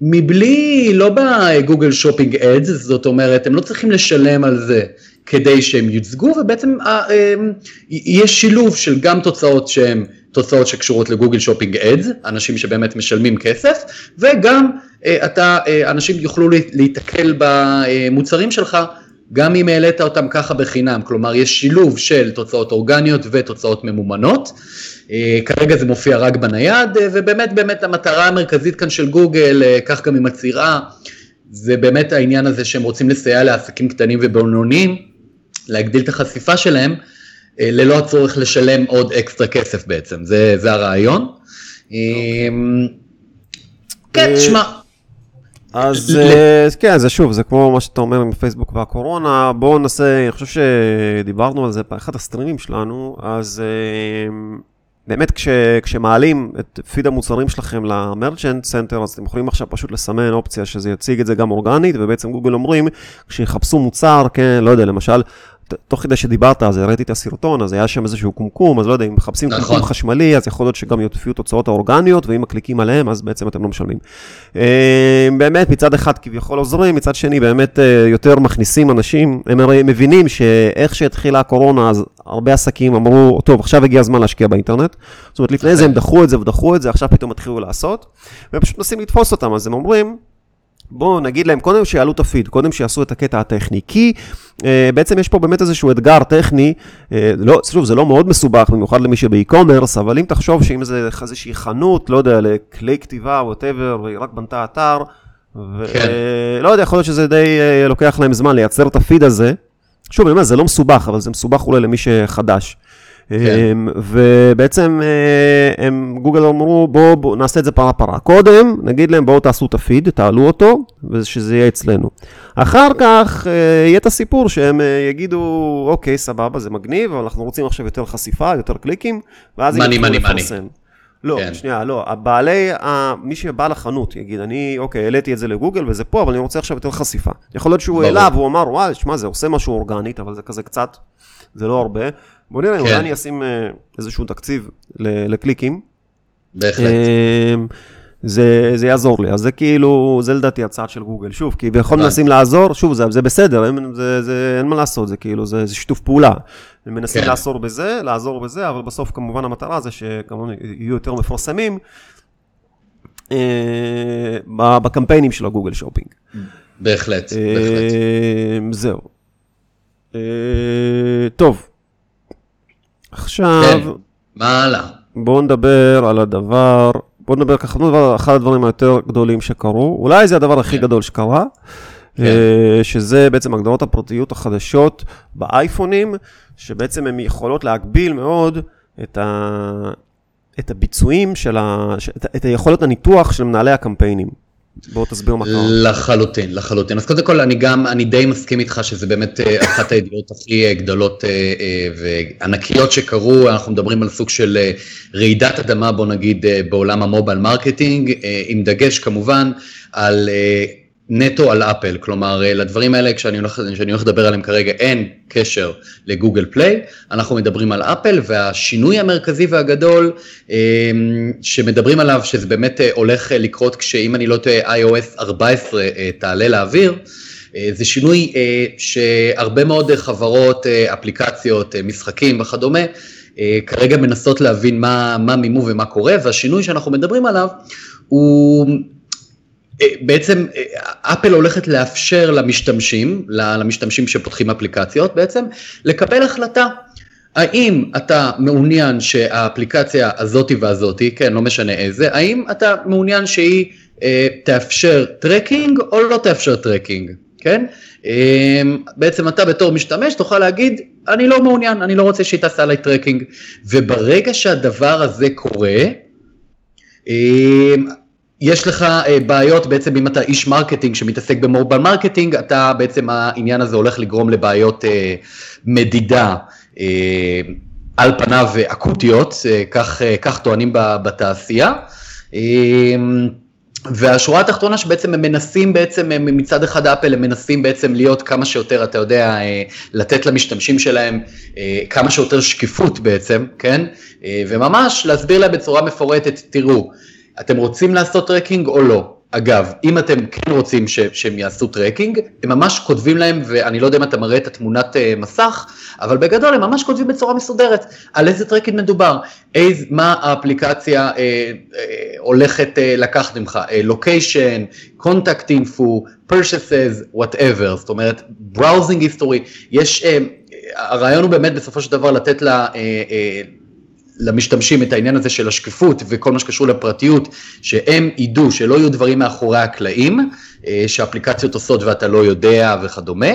מבלי, לא ב Google Shopping Ads, זאת אומרת, הם לא צריכים לשלם על זה. כדי שהם יוצגו ובעצם אמ, יש שילוב של גם תוצאות שהן תוצאות שקשורות ל Google Shopping Ads, אנשים שבאמת משלמים כסף, וגם אה, אתה, אה, אנשים יוכלו להיתקל במוצרים שלך גם אם העלית אותם ככה בחינם, כלומר יש שילוב של תוצאות אורגניות ותוצאות ממומנות, אה, כרגע זה מופיע רק בנייד, ובאמת באמת המטרה המרכזית כאן של גוגל, כך גם היא מצהירה, זה באמת העניין הזה שהם רוצים לסייע לעסקים קטנים ובינוניים, להגדיל את החשיפה שלהם, אה, ללא הצורך לשלם עוד אקסטרה כסף בעצם, זה, זה הרעיון. אמ, כן, תשמע. אז כן, זה שוב, זה כמו מה שאתה אומר עם פייסבוק והקורונה, בואו נעשה, אני חושב שדיברנו על זה באחד הסטרימים שלנו, אז באמת כש, כשמעלים את פיד המוצרים שלכם ל Merchant Center, אז אתם יכולים עכשיו פשוט לסמן אופציה שזה יציג את זה גם אורגנית, ובעצם גוגל אומרים, כשיחפשו מוצר, כן, לא יודע, למשל, תוך כדי שדיברת, אז הראיתי את הסרטון, אז היה שם איזשהו קומקום, אז לא יודע, אם מחפשים נכון. קומקום חשמלי, אז יכול להיות שגם יופיעו תוצאות האורגניות, ואם מקליקים עליהם, אז בעצם אתם לא משלמים. אה, באמת, מצד אחד כביכול עוזרים, מצד שני באמת אה, יותר מכניסים אנשים, הם הרי מבינים שאיך שהתחילה הקורונה, אז הרבה עסקים אמרו, טוב, עכשיו הגיע הזמן להשקיע באינטרנט. זאת אומרת, לפני זה הם דחו את זה ודחו את זה, עכשיו פתאום התחילו לעשות, והם פשוט מנסים לתפוס אותם, אז הם אומרים, בואו נגיד להם קודם שיעלו את הפיד, קודם שיעשו את הקטע הטכני, כי אה, בעצם יש פה באמת איזשהו אתגר טכני, אה, לא, שוב, זה לא מאוד מסובך, במיוחד למי שב e-commerce, אבל אם תחשוב שאם זה איזושהי חנות, לא יודע, לכלי כתיבה, whatever, והיא רק בנתה אתר, ולא כן. יודע, יכול להיות שזה די אה, לוקח להם זמן לייצר את הפיד הזה. שוב, אני אומר, זה לא מסובך, אבל זה מסובך אולי למי שחדש. כן. ובעצם אה, הם, גוגל אמרו, בואו בוא, נעשה את זה פרה פרה. קודם, נגיד להם, בואו תעשו את הפיד, תעלו אותו, ושזה יהיה אצלנו. אחר כך אה, יהיה את הסיפור שהם אה, יגידו, אוקיי, סבבה, זה מגניב, אבל אנחנו רוצים עכשיו יותר חשיפה, יותר קליקים, ואז יתחילו לפרסם. לא, כן. שנייה, לא, הבעלי, מי שבא לחנות יגיד, אני, אוקיי, העליתי את זה לגוגל וזה פה, אבל אני רוצה עכשיו יותר חשיפה. יכול להיות שהוא העלה והוא אמר, וואי, שמע, זה עושה משהו אורגנית, אבל זה כזה קצת, זה לא הרבה. בוא נראה, אולי כן. אני אשים אה, איזשהו תקציב לקליקים. בהחלט. אמ, זה, זה יעזור לי, אז זה כאילו, זה לדעתי הצעד של גוגל. שוב, כי בכל מנסים לעזור, שוב, זה, זה בסדר, אין, זה, זה, אין מה לעשות, זה כאילו, זה, זה שיתוף פעולה. הם מנסים כן. לעזור בזה, לעזור בזה, אבל בסוף כמובן המטרה זה שכמובן יהיו יותר מפורסמים אה, בקמפיינים של הגוגל שופינג. בהחלט, אה, בהחלט. זהו. אה, טוב, עכשיו... כן, מה הלאה? בואו נדבר על הדבר, בואו נדבר ככה, נדבר על אחד הדברים היותר גדולים שקרו, אולי זה הדבר הכי כן. גדול שקרה, כן. אה, שזה בעצם הגדרות הפרטיות החדשות באייפונים, שבעצם הן יכולות להגביל מאוד את, ה... את הביצועים של ה... את, את היכולת הניתוח של מנהלי הקמפיינים. בוא תסביר מה קרה. לחלוטין, לחלוטין. אז קודם כל, אני גם, אני די מסכים איתך שזה באמת אה, אחת הידיעות הכי אה, גדולות אה, וענקיות שקרו, אנחנו מדברים על סוג של רעידת אדמה, בוא נגיד, בעולם ה mobile marketing, עם דגש כמובן על נטו על Apple, כלומר לדברים האלה כשאני הולך, הולך לדבר עליהם כרגע אין קשר ל Google Play, אנחנו מדברים על Apple והשינוי המרכזי והגדול אמ, שמדברים עליו שזה באמת אה, הולך לקרות כשאם אני לא טועה iOS 14 אה, תעלה לאוויר, אה, זה שינוי שהרבה מאוד חברות, אפליקציות, משחקים וכדומה, כרגע מנסות להבין מה, מה מימו ומה קורה והשינוי שאנחנו מדברים עליו הוא אה, בעצם אה, אפל הולכת לאפשר למשתמשים, למשתמשים שפותחים אפליקציות בעצם, לקבל החלטה. האם אתה מעוניין שהאפליקציה הזאתי והזאתי, כן, לא משנה איזה, האם אתה מעוניין שהיא אה, תאפשר tracking או לא תאפשר tracking, כן? אה, בעצם אתה בתור משתמש תוכל להגיד, אני לא מעוניין, אני לא רוצה שהיא תעשה עליי tracking, וברגע שהדבר הזה קורה, אה, יש לך uh, בעיות בעצם אם אתה איש marketing שמתעסק ב mobile marketing, אתה בעצם העניין הזה הולך לגרום לבעיות uh, מדידה uh, על פניו אקוטיות, כך, כך טוענים בתעשייה. והשורה התחתונה שבעצם הם מנסים בעצם, הם מצד אחד Apple הם מנסים בעצם להיות כמה שיותר, אתה יודע, לתת למשתמשים שלהם כמה שיותר שקיפות בעצם, כן? וממש להסביר להם בצורה מפורטת, תראו, אתם רוצים לעשות tracking או לא? אגב, אם אתם כן רוצים ש, שהם יעשו tracking, הם ממש כותבים להם, ואני לא יודע אם אתה מראה את התמונת uh, מסך, אבל בגדול הם ממש כותבים בצורה מסודרת על איזה tracking מדובר, איז, מה האפליקציה uh, uh, הולכת uh, לקחת ממך, location, contact info, purchases, whatever, זאת אומרת, browsing history, יש, uh, הרעיון הוא באמת בסופו של דבר לתת לה, uh, uh, למשתמשים את העניין הזה של השקיפות וכל מה שקשור לפרטיות, שהם ידעו שלא יהיו דברים מאחורי הקלעים, שאפליקציות עושות ואתה לא יודע וכדומה.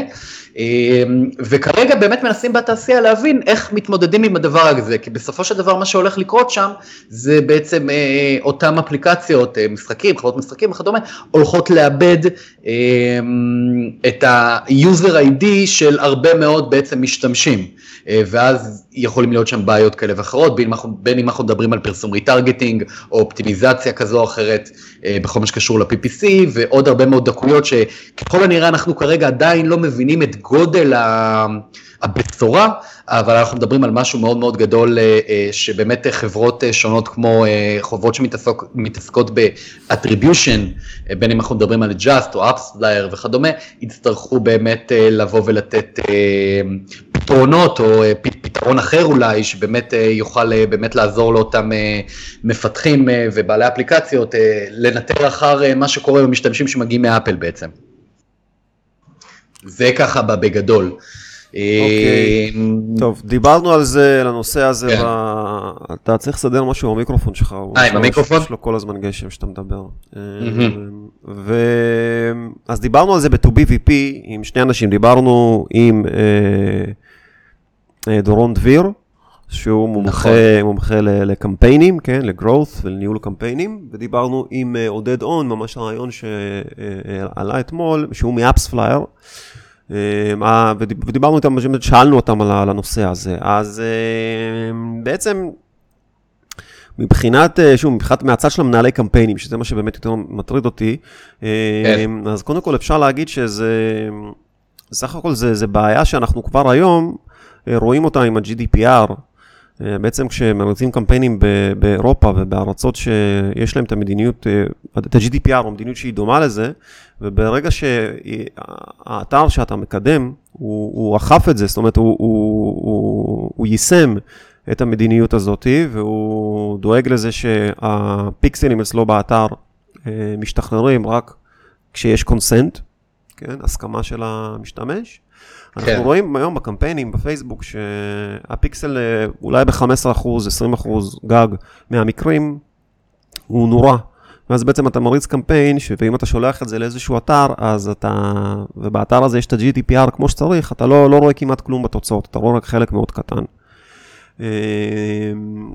וכרגע באמת מנסים בתעשייה להבין איך מתמודדים עם הדבר הזה, כי בסופו של דבר מה שהולך לקרות שם זה בעצם אותן אפליקציות, משחקים, חברות משחקים וכדומה, הולכות לאבד את ה-user ID של הרבה מאוד בעצם משתמשים, ואז יכולים להיות שם בעיות כאלה ואחרות, בין, בין אם אנחנו מדברים על פרסום retargeting או אופטימיזציה כזו או אחרת בכל מה שקשור ל-PPC ועוד הרבה מאוד דקויות שככל הנראה אנחנו כרגע עדיין לא מבינים את גודל הבשורה, אבל אנחנו מדברים על משהו מאוד מאוד גדול שבאמת חברות שונות כמו חברות שמתעסקות ב-attribution, בין אם אנחנו מדברים על Just או AppsFlyer וכדומה, יצטרכו באמת לבוא ולתת פתרונות או פתרון אחר אולי, שבאמת יוכל באמת לעזור לאותם מפתחים ובעלי אפליקציות לנטר אחר מה שקורה במשתמשים שמגיעים מאפל בעצם. זה ככה בגדול. אוקיי, טוב, דיברנו על זה, על הנושא הזה, כן. אתה צריך לסדר משהו עם המיקרופון שלך. אה, עם המיקרופון? יש לו כל הזמן גשם שאתה מדבר. ו... אז דיברנו על זה ב-2BVP עם שני אנשים, דיברנו עם דורון דביר, שהוא מומחה, נכון. מומחה לקמפיינים, כן, ל growth ולניהול קמפיינים, ודיברנו עם עודד און, ממש רעיון שעלה אתמול, שהוא מאפס פלייר. ודיברנו איתם, שאלנו אותם על הנושא הזה. אז בעצם, מבחינת, שוב, מבחינת מהצד של המנהלי קמפיינים, שזה מה שבאמת יותר מטריד אותי, כן. אז קודם כל אפשר להגיד שזה, סך הכל זה, זה בעיה שאנחנו כבר היום רואים אותה עם ה-GDPR. בעצם כשמריצים קמפיינים באירופה ובארצות שיש להם את המדיניות, את ה-GDPR או מדיניות שהיא דומה לזה, וברגע שהאתר שאתה מקדם, הוא, הוא אכף את זה, זאת אומרת, הוא, הוא, הוא, הוא יישם את המדיניות הזאת, והוא דואג לזה שהפיקסלים אצלו באתר משתחררים רק כשיש קונסנט, כן, הסכמה של המשתמש. אנחנו כן. רואים היום בקמפיינים בפייסבוק שהפיקסל אולי ב-15%, 20% גג מהמקרים הוא נורא. ואז בעצם אתה מריץ קמפיין, ואם אתה שולח את זה לאיזשהו אתר, אז אתה, ובאתר הזה יש את ה-GDPR כמו שצריך, אתה לא, לא רואה כמעט כלום בתוצאות, אתה רואה רק חלק מאוד קטן.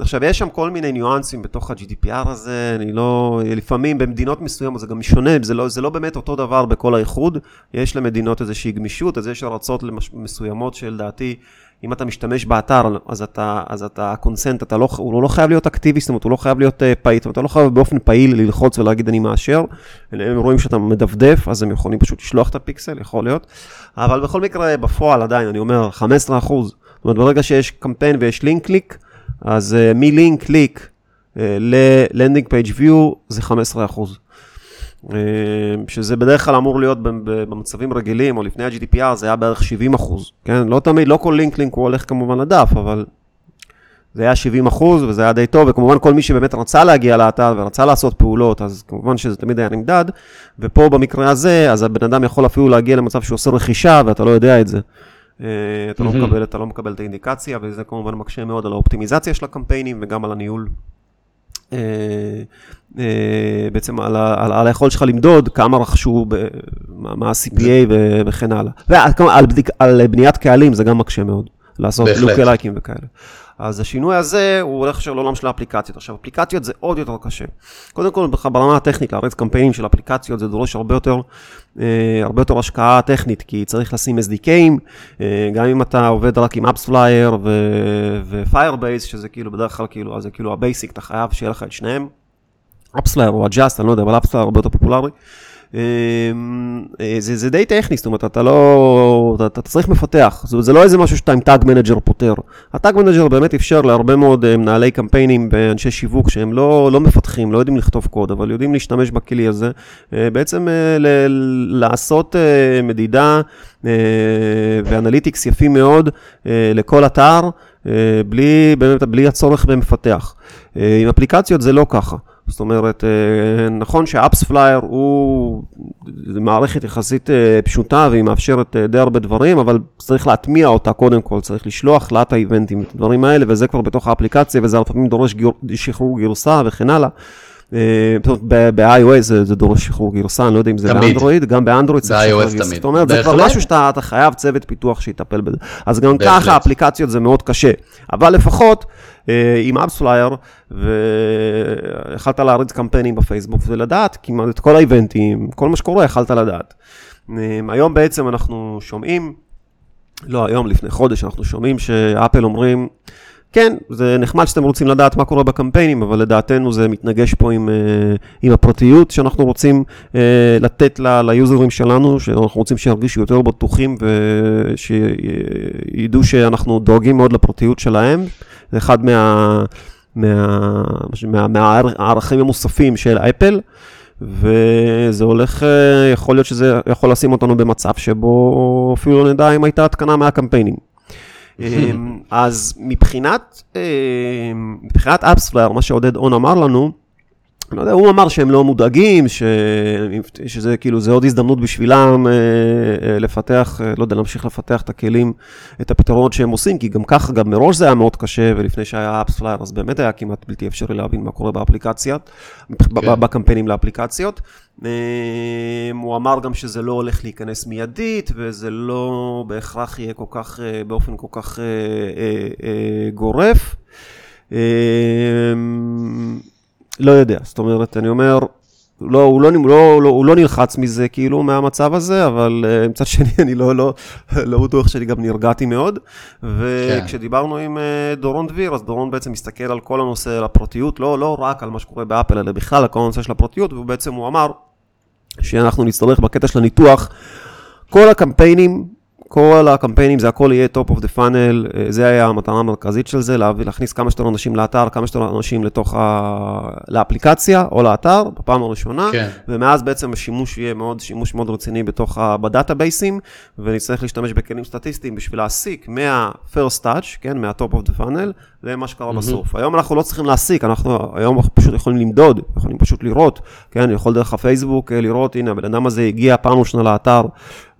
עכשיו, יש שם כל מיני ניואנסים בתוך ה-GDPR הזה, אני לא, לפעמים במדינות מסוימות זה גם משונה, זה לא, זה לא באמת אותו דבר בכל האיחוד, יש למדינות איזושהי גמישות, אז יש ארצות מסוימות שלדעתי, אם אתה משתמש באתר, אז אתה, אז אתה, ה consent, אתה לא, הוא לא חייב להיות אקטיבי, זאת אומרת, הוא לא חייב להיות פעיל, אתה לא חייב באופן פעיל ללחוץ ולהגיד אני מאשר, הם רואים שאתה מדפדף, אז הם יכולים פשוט לשלוח את הפיקסל, יכול להיות, אבל בכל מקרה, בפועל עדיין, אני אומר, 15 אחוז. זאת אומרת, ברגע שיש קמפיין ויש link click, אז uh, מ link click uh, ל landing page view זה 15 אחוז. Uh, שזה בדרך כלל אמור להיות במצבים רגילים, או לפני ה-GDPR זה היה בערך 70 אחוז, כן? לא תמיד, לא כל לינק לינק הוא הולך כמובן לדף, אבל זה היה 70 אחוז וזה היה די טוב, וכמובן כל מי שבאמת רצה להגיע לאתר ורצה לעשות פעולות, אז כמובן שזה תמיד היה נמדד, ופה במקרה הזה, אז הבן אדם יכול אפילו להגיע למצב שהוא עושה רכישה ואתה לא יודע את זה. אתה לא, מקבל, אתה לא מקבל את האינדיקציה, וזה כמובן מקשה מאוד על האופטימיזציה של הקמפיינים וגם על הניהול. בעצם על, על, על היכולת שלך למדוד כמה רכשו, מה ה-CPA וכן הלאה. ועל על בניית קהלים זה גם מקשה מאוד, לעשות לוקי לייקים וכאלה. אז השינוי הזה הוא הולך עכשיו לעולם של האפליקציות. עכשיו, אפליקציות זה עוד יותר קשה. קודם כל, ברמה הטכנית, להריץ קמפיינים של אפליקציות זה דורש הרבה יותר, אה, הרבה יותר השקעה טכנית, כי צריך לשים SDK ים, אה, גם אם אתה עובד רק עם AppsFlyer ו-Firebase, שזה כאילו בדרך כלל כאילו, אז זה כאילו ה basic, אתה חייב שיהיה לך את שניהם. AppsFlyer או Adjust, אני לא יודע, אבל AppsFlyer הרבה יותר פופולרי. אמ, אה, זה, זה די טכני, זאת אומרת, אתה לא, אתה, אתה צריך מפתח, זה, זה לא איזה משהו שאתה עם Tag Manager פותר. ה Tag Manager באמת אפשר להרבה מאוד אה, מנהלי קמפיינים ואנשי שיווק שהם לא, לא מפתחים, לא יודעים לכתוב קוד, אבל יודעים להשתמש בכלי הזה, אה, בעצם ל, לעשות מדידה ו analytics יפים מאוד לכל אתר, בלי, באמת, בלי הצורך במפתח. עם אפליקציות זה לא ככה. זאת אומרת, אה, נכון ש AppsFlyer הוא מערכת יחסית אה, פשוטה והיא מאפשרת אה, די הרבה דברים, אבל צריך להטמיע אותה קודם כל, צריך לשלוח לה את ה event ים, את הדברים האלה, וזה כבר בתוך האפליקציה, וזה לפעמים דורש גיר, שחרור גרסה וכן הלאה. ב-iOS זה דורש שחרור גרסה, אני לא יודע אם זה באנדרואיד, גם באנדרואיד צריך שחרור גרסה. זאת אומרת, זה כבר משהו שאתה חייב צוות פיתוח שיטפל בזה. אז גם ככה אפליקציות זה מאוד קשה, אבל לפחות עם אפספלייר, ויכלת להריץ קמפיינים בפייסבוק ולדעת כמעט את כל האיבנטים, כל מה שקורה יכלת לדעת. היום בעצם אנחנו שומעים, לא היום, לפני חודש, אנחנו שומעים שאפל אומרים, כן, זה נחמד שאתם רוצים לדעת מה קורה בקמפיינים, אבל לדעתנו זה מתנגש פה עם, אה, עם הפרטיות שאנחנו רוצים אה, לתת ל, ליוזרים שלנו, שאנחנו רוצים שירגישו יותר בטוחים ושידעו שאנחנו דואגים מאוד לפרטיות שלהם. זה אחד מה, מה, מה, מהערכים המוספים של אפל. וזה הולך, אה, יכול להיות שזה יכול לשים אותנו במצב שבו אפילו לא נדע אם הייתה התקנה מהקמפיינים. אמ, אז מבחינת, אמ, מבחינת אפספלייר, מה שעודד און אמר לנו, לא יודע, הוא אמר שהם לא מודאגים, ש... שזה כאילו, זה עוד הזדמנות בשבילם אה, אה, לפתח, אה, לא יודע, להמשיך לפתח את הכלים, את הפתרונות שהם עושים, כי גם ככה, גם מראש זה היה מאוד קשה, ולפני שהיה אפספלייר, אז באמת היה כמעט בלתי אפשרי להבין מה קורה באפליקציות, כן. בקמפיינים לאפליקציות. הוא אמר גם שזה לא הולך להיכנס מיידית, וזה לא בהכרח יהיה כל כך, באופן כל כך גורף. לא יודע, זאת אומרת, אני אומר, לא, הוא, לא, לא, לא, הוא לא נלחץ מזה, כאילו, מהמצב הזה, אבל uh, מצד שני, אני לא, לא, לא בטוח שאני גם נרגעתי מאוד. וכשדיברנו כן. עם uh, דורון דביר, אז דורון בעצם מסתכל על כל הנושא, על הפרטיות, לא, לא רק על מה שקורה באפל, אלא בכלל על כל הנושא של הפרטיות, ובעצם הוא אמר שאנחנו נצטרך בקטע של הניתוח, כל הקמפיינים כל הקמפיינים, זה הכל יהיה top of the funnel, אה, זה היה המטרה המרכזית של זה, להכניס כמה שיותר אנשים לאתר, כמה שיותר אנשים לתוך ה... לאפליקציה או לאתר, בפעם הראשונה, כן. ומאז בעצם השימוש יהיה מאוד, שימוש מאוד רציני בתוך ה... בדאטאבייסים, ונצטרך להשתמש בכלים סטטיסטיים בשביל להסיק מה-first touch, כן, מה-top of the funnel, למה שקרה mm-hmm. בסוף. היום אנחנו לא צריכים להסיק, אנחנו היום אנחנו פשוט יכולים למדוד, יכולים פשוט לראות, כן, יכול דרך הפייסבוק אה, לראות, הנה, הבן אדם הזה הגיע פעם ראשונה לאתר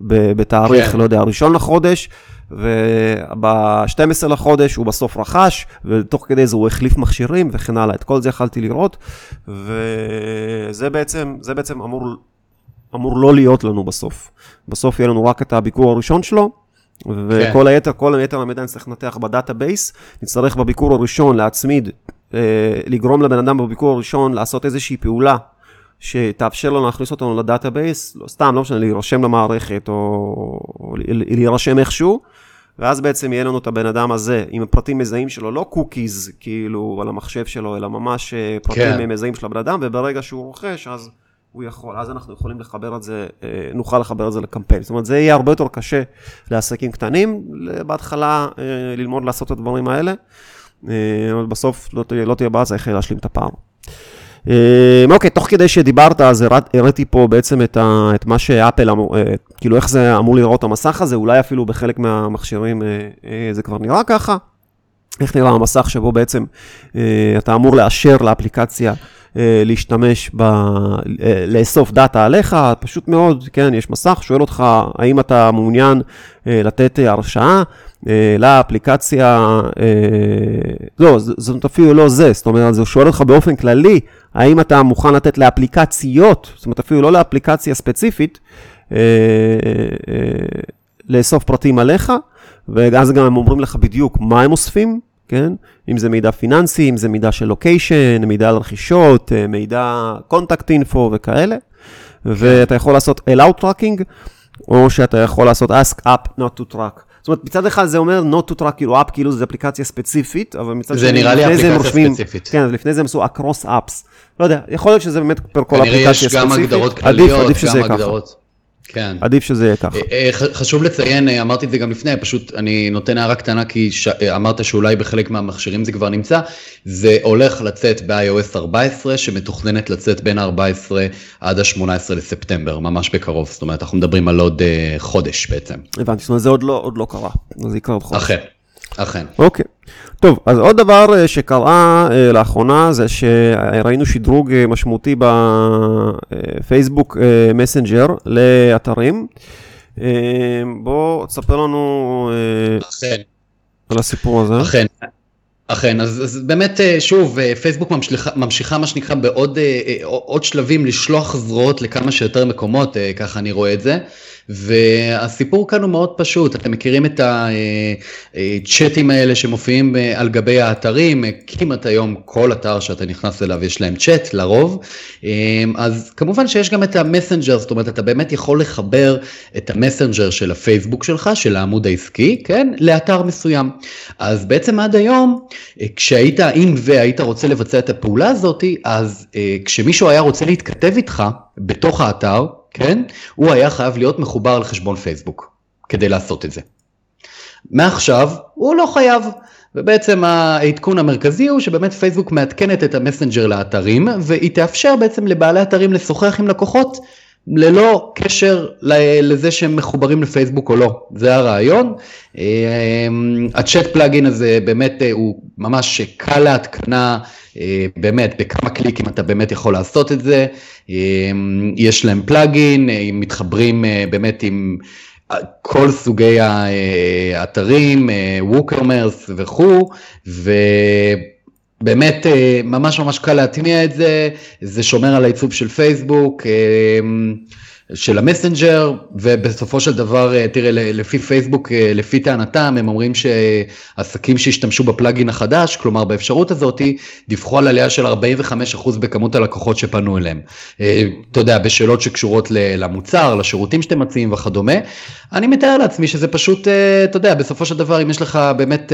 בתאריך, כן. לא יודע, הראשון לחודש, וב-12 לחודש הוא בסוף רכש, ותוך כדי זה הוא החליף מכשירים וכן הלאה. את כל זה יכלתי לראות, וזה בעצם, זה בעצם אמור, אמור לא להיות לנו בסוף. בסוף יהיה לנו רק את הביקור הראשון שלו, וכל כן. היתר, כל היתר המידע נצטרך לנתח ב database, נצטרך בביקור הראשון להצמיד, אה, לגרום לבן אדם בביקור הראשון לעשות איזושהי פעולה שתאפשר לנו להכניס אותנו ל database, לא, סתם, לא משנה, להירשם למערכת או, או להירשם איכשהו, ואז בעצם יהיה לנו את הבן אדם הזה עם הפרטים מזהים שלו, לא cookies כאילו על המחשב שלו, אלא ממש אה, פרטים כן. מזהים של הבן אדם, וברגע שהוא רוכש, אז הוא יכול, אז אנחנו יכולים לחבר את זה, אה, נוכל לחבר את זה לקמפיין. זאת אומרת, זה יהיה הרבה יותר קשה לעסקים קטנים, בהתחלה אה, ללמוד לעשות את הדברים האלה, אבל בסוף לא תהיה, לא תהיה בעיה, צריך להשלים את הפער. אוקיי, תוך כדי שדיברת, אז הראיתי פה בעצם את, ה, את מה שאפל, אמור, כאילו איך זה אמור לראות המסך הזה, אולי אפילו בחלק מהמכשירים זה כבר נראה ככה. איך נראה המסך שבו בעצם אתה אמור לאשר לאפליקציה להשתמש, ב, לאסוף דאטה עליך, פשוט מאוד, כן, יש מסך, שואל אותך האם אתה מעוניין לתת הרשאה. לאפליקציה, לא, זאת אפילו לא זה, זאת אומרת, זה שואל אותך באופן כללי, האם אתה מוכן לתת לאפליקציות, זאת אומרת אפילו לא לאפליקציה ספציפית, אה, אה, לאסוף פרטים עליך, ואז גם הם אומרים לך בדיוק מה הם אוספים, כן? אם זה מידע פיננסי, אם זה מידע של לוקיישן, מידע על רכישות, אה, מידע קונטקט אינפו וכאלה, ואתה יכול לעשות allow tracking, או שאתה יכול לעשות ask up not to track. זאת אומרת, מצד אחד זה אומר not to track, כאילו אפ, כאילו זה אפליקציה ספציפית, אבל מצד שני, זה נראה לי אפליקציה ספציפית. כן, לפני זה הם עשו across apps. לא יודע, יכול להיות שזה באמת פר כל אפליקציה ספציפית. כנראה יש גם הגדרות כלליות, עדיף, עדיף גם הגדרות. כן. עדיף שזה יהיה ככה. אה, אה, חשוב לציין, אה, אמרתי את זה גם לפני, פשוט אני נותן הערה קטנה כי ש... אמרת שאולי בחלק מהמכשירים זה כבר נמצא, זה הולך לצאת ב-iOS 14, שמתוכננת לצאת בין ה-14 עד ה-18 לספטמבר, ממש בקרוב, זאת אומרת, אנחנו מדברים על עוד uh, חודש בעצם. הבנתי, זאת אומרת, זה עוד לא, עוד לא קרה, זה יקרה עוד חודש. אכן, אכן. אוקיי. טוב, אז עוד דבר אה, שקרה אה, לאחרונה זה שראינו שדרוג אה, משמעותי בפייסבוק מסנג'ר לאתרים. בוא תספר לנו אכן. על הסיפור הזה. אכן. אכן, אז, אז באמת, שוב, פייסבוק ממשיכה, ממשיכה מה שנקרא בעוד עוד שלבים לשלוח זרועות לכמה שיותר מקומות, ככה אני רואה את זה. והסיפור כאן הוא מאוד פשוט, אתם מכירים את הצ'אטים האלה שמופיעים על גבי האתרים, כמעט היום כל אתר שאתה נכנס אליו יש להם צ'אט לרוב, אז כמובן שיש גם את המסנג'ר, זאת אומרת אתה באמת יכול לחבר את המסנג'ר של הפייסבוק שלך, של העמוד העסקי, כן, לאתר מסוים. אז בעצם עד היום, כשהיית, אם והיית רוצה לבצע את הפעולה הזאת, אז כשמישהו היה רוצה להתכתב איתך בתוך האתר, כן? הוא היה חייב להיות מחובר לחשבון פייסבוק כדי לעשות את זה. מעכשיו הוא לא חייב. ובעצם העדכון המרכזי הוא שבאמת פייסבוק מעדכנת את המסנג'ר לאתרים והיא תאפשר בעצם לבעלי אתרים לשוחח עם לקוחות ללא קשר לזה שהם מחוברים לפייסבוק או לא, זה הרעיון. אמ, הצ'אט פלאגין הזה באמת אה, הוא ממש קל להתקנה, אה, באמת בכמה קליקים אתה באמת יכול לעשות את זה. יש להם פלאגין, אה, הם מתחברים באמת עם כל סוגי האתרים, ווקרמרס וכו'. באמת אה, ממש ממש קל להטמיע את זה, זה שומר על העיצוב של פייסבוק. של המסנג'ר, ובסופו של דבר, אה, תראה, לפי פייסבוק, אה, לפי טענתם, הם אומרים שעסקים שהשתמשו בפלאגין החדש, כלומר באפשרות הזאת, דיווחו על עלייה של 45% בכמות הלקוחות שפנו אליהם. אה, אתה יודע, בשאלות שקשורות למוצר, לשירותים שאתם מציעים וכדומה. אני מתאר לעצמי שזה פשוט, אתה יודע, בסופו של דבר, אם יש לך באמת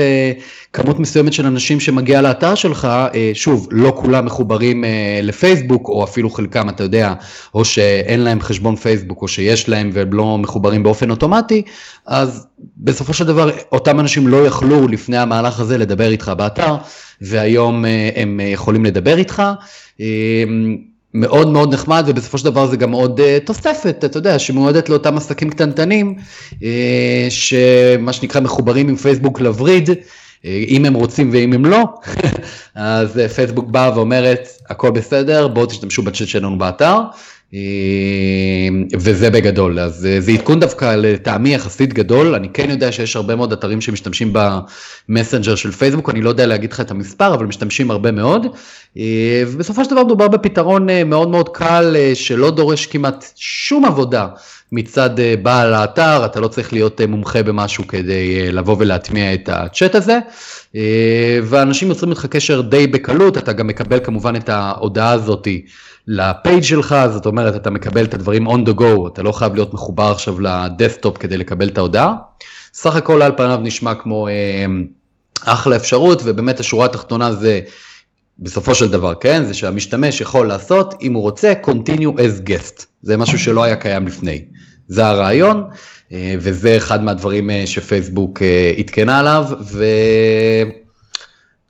כמות מסוימת של אנשים שמגיעה לאתר שלך, שוב, לא כולם מחוברים לפייסבוק, או אפילו חלקם, אתה יודע, או שאין להם חשבון פייסבוק או שיש להם והם לא מחוברים באופן אוטומטי, אז בסופו של דבר אותם אנשים לא יכלו לפני המהלך הזה לדבר איתך באתר, והיום אה, הם יכולים לדבר איתך. אה, מאוד מאוד נחמד ובסופו של דבר זה גם עוד uh, תוספת, אתה יודע, שמועדת לאותם עסקים קטנטנים, uh, שמה שנקרא מחוברים עם פייסבוק לווריד, uh, אם הם רוצים ואם הם לא, אז פייסבוק באה ואומרת, הכל בסדר, בואו תשתמשו בצ'אט שלנו באתר, אה, וזה בגדול, אז אה, זה עדכון דווקא לטעמי יחסית גדול, אני כן יודע שיש הרבה מאוד אתרים שמשתמשים במסנג'ר של פייסבוק, אני לא יודע להגיד לך את המספר, אבל משתמשים הרבה מאוד, אה, ובסופו של דבר מדובר בפתרון מאוד מאוד קל, שלא דורש כמעט שום עבודה מצד בעל האתר, אתה לא צריך להיות מומחה במשהו כדי לבוא ולהטמיע את הצ'אט הזה, ואנשים יוצרים איתך קשר די בקלות, אתה גם מקבל כמובן את ההודעה הזאתי. לפייג' שלך, זאת אומרת, אתה מקבל את הדברים on the go, אתה לא חייב להיות מחובר עכשיו לדסטופ כדי לקבל את ההודעה. סך הכל על פניו נשמע כמו אה, אחלה אפשרות, ובאמת השורה התחתונה זה, בסופו של דבר, כן, זה שהמשתמש יכול לעשות, אם הוא רוצה, continue as guest. זה משהו שלא היה קיים לפני. זה הרעיון, אה, וזה אחד מהדברים אה, שפייסבוק אה, עדכנה עליו, ו...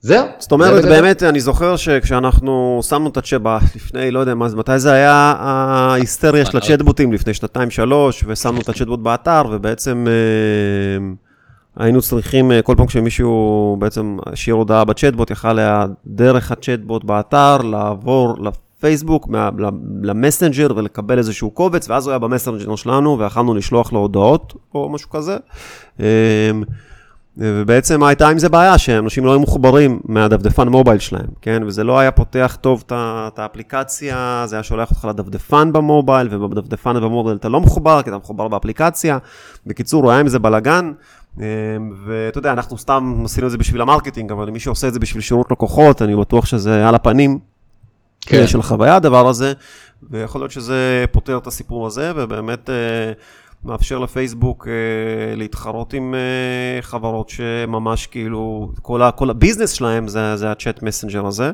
זהו. זאת אומרת, זה באמת, אני זוכר שכשאנחנו שמנו את הצ'אט לפני, לא יודע מה, מתי זה היה ההיסטריה של הצ'אטבוטים, לפני שנתיים-שלוש, ושמנו את הצ'אטבוט באתר, ובעצם אה, היינו צריכים, אה, כל פעם כשמישהו בעצם השאיר הודעה בצ'אטבוט, יכל היה דרך הצ'אטבוט באתר לעבור לפייסבוק, למסנג'ר ולקבל איזשהו קובץ, ואז הוא היה במסנג'ר שלנו, ויכלנו לשלוח לו הודעות או משהו כזה. אה, ובעצם הייתה עם זה בעיה, שאנשים לא היו מחוברים מהדפדפן מובייל שלהם, כן? וזה לא היה פותח טוב את האפליקציה, זה היה שולח אותך לדפדפן במובייל, ובדפדפן במובייל אתה לא מחובר, כי אתה מחובר באפליקציה. בקיצור, היה עם זה בלאגן, אמ, ואתה יודע, אנחנו סתם עשינו את זה בשביל ה marketing, אבל מי שעושה את זה בשביל שירות לקוחות, אני בטוח שזה על הפנים. כן. של חוויה הדבר הזה, ויכול להיות שזה פותר את הסיפור הזה, ובאמת... אה, מאפשר לפייסבוק אה, להתחרות עם אה, חברות שממש כאילו, כל, ה, כל ה business שלהם זה, זה ה chat messenger הזה,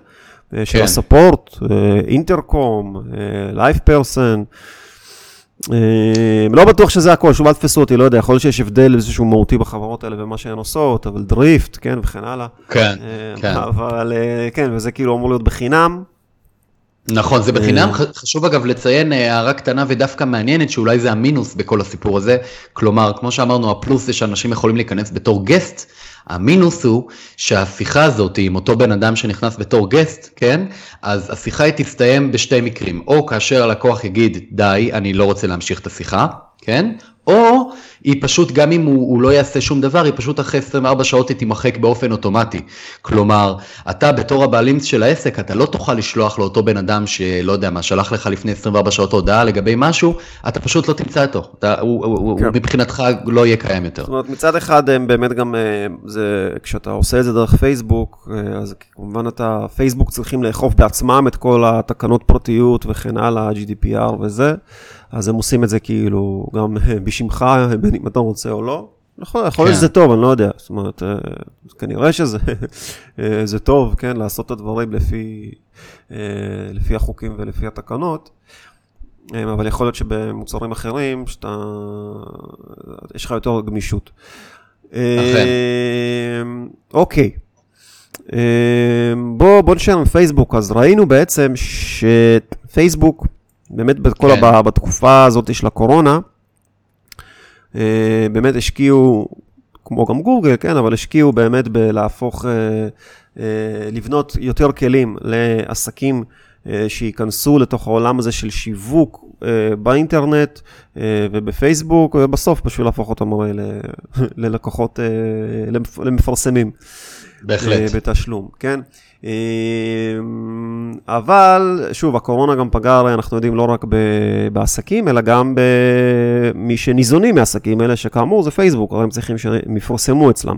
אה, של כן. ה support, אה, אינטרקום, אה, לייב פרסן. אה, לא בטוח שזה הכל, שוב אל תפסו אותי, לא יודע, יכול להיות שיש הבדל איזשהו מהותי בחברות האלה ומה שהן עושות, אבל דריפט, כן, וכן הלאה. כן, אה, כן. אבל אה, כן, וזה כאילו אמור להיות בחינם. נכון, זה בחינם, אה. חשוב אגב לציין אה, הערה קטנה ודווקא מעניינת שאולי זה המינוס בכל הסיפור הזה, כלומר, כמו שאמרנו, הפלוס זה שאנשים יכולים להיכנס בתור גסט, המינוס הוא שהשיחה הזאת עם אותו בן אדם שנכנס בתור גסט, כן, אז השיחה היא תסתיים בשתי מקרים, או כאשר הלקוח יגיד, די, אני לא רוצה להמשיך את השיחה, כן, או היא פשוט, גם אם הוא, הוא לא יעשה שום דבר, היא פשוט אחרי 24 שעות היא תימחק באופן אוטומטי. כלומר, אתה בתור הבעלים של העסק, אתה לא תוכל לשלוח לאותו בן אדם שלא יודע מה, שלח לך לפני 24 שעות הודעה לגבי משהו, אתה פשוט לא תמצא אותו. אתה, הוא, הוא, כן. הוא מבחינתך לא יהיה קיים יותר. זאת אומרת, מצד אחד הם באמת גם, אה, זה, כשאתה עושה את זה דרך פייסבוק, אה, אז כמובן אתה, פייסבוק צריכים לאכוף בעצמם את כל התקנות פרטיות וכן הלאה, GDPR וזה. אז הם עושים את זה כאילו גם בשמך, בין אם אתה רוצה או לא. נכון, יכול להיות כן. שזה טוב, אני לא יודע. זאת אומרת, אה, כנראה שזה אה, זה טוב, כן, לעשות את הדברים לפי, אה, לפי החוקים ולפי התקנות. אבל יכול להיות שבמוצרים אחרים, שאתה, יש לך יותר גמישות. אכן. אוקיי. בוא, בוא נשאר עם פייסבוק. אז ראינו בעצם שפייסבוק, באמת בכל כן. הבא, בתקופה הזאת של הקורונה, באמת השקיעו, כמו גם גוגל, כן, אבל השקיעו באמת בלהפוך, אה, אה, לבנות יותר כלים לעסקים שייכנסו לתוך העולם הזה של שיווק באינטרנט ובפייסבוק, ובסוף בשביל להפוך אותם הרי ללקוחות, למפרסמים. בהחלט. בתשלום, כן? אמ, אבל, שוב, הקורונה גם פגעה, הרי אנחנו יודעים, לא רק בעסקים, אלא גם במי שניזונים מעסקים האלה, שכאמור זה פייסבוק, הרי הם צריכים שהם יפורסמו אצלם.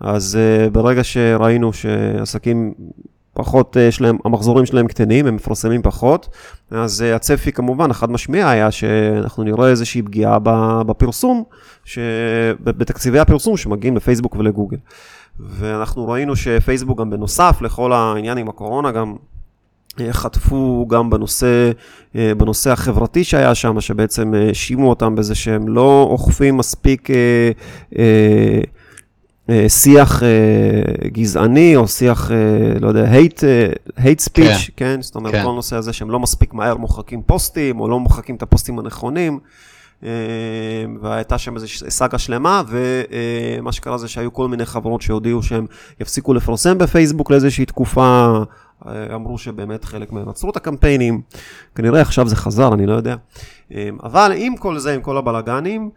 אז uh, ברגע שראינו שעסקים פחות, יש להם, המחזורים שלהם קטנים, הם מפרסמים פחות, אז uh, הצפי כמובן, החד משמיע היה שאנחנו נראה איזושהי פגיעה בפרסום, בתקציבי הפרסום שמגיעים לפייסבוק ולגוגל. ואנחנו ראינו שפייסבוק גם בנוסף לכל העניין עם הקורונה, גם אה, חטפו גם בנושא, אה, בנושא החברתי שהיה שם, שבעצם אה, האשימו אותם בזה שהם לא אוכפים מספיק שיח גזעני, או שיח, לא יודע, hate, hate speech, כן, כן? זאת אומרת, כן. כל הנושא הזה שהם לא מספיק מהר מוחקים פוסטים, או לא מוחקים את הפוסטים הנכונים. אה, והייתה שם איזו סאגה שלמה, ומה שקרה זה שהיו כל מיני חברות שהודיעו שהם יפסיקו לפרסם בפייסבוק לאיזושהי תקופה, אה, אמרו שבאמת חלק מהם עצרו את הקמפיינים, כנראה עכשיו זה חזר, אני לא יודע. אה, אבל עם כל זה, עם כל הבלאגנים,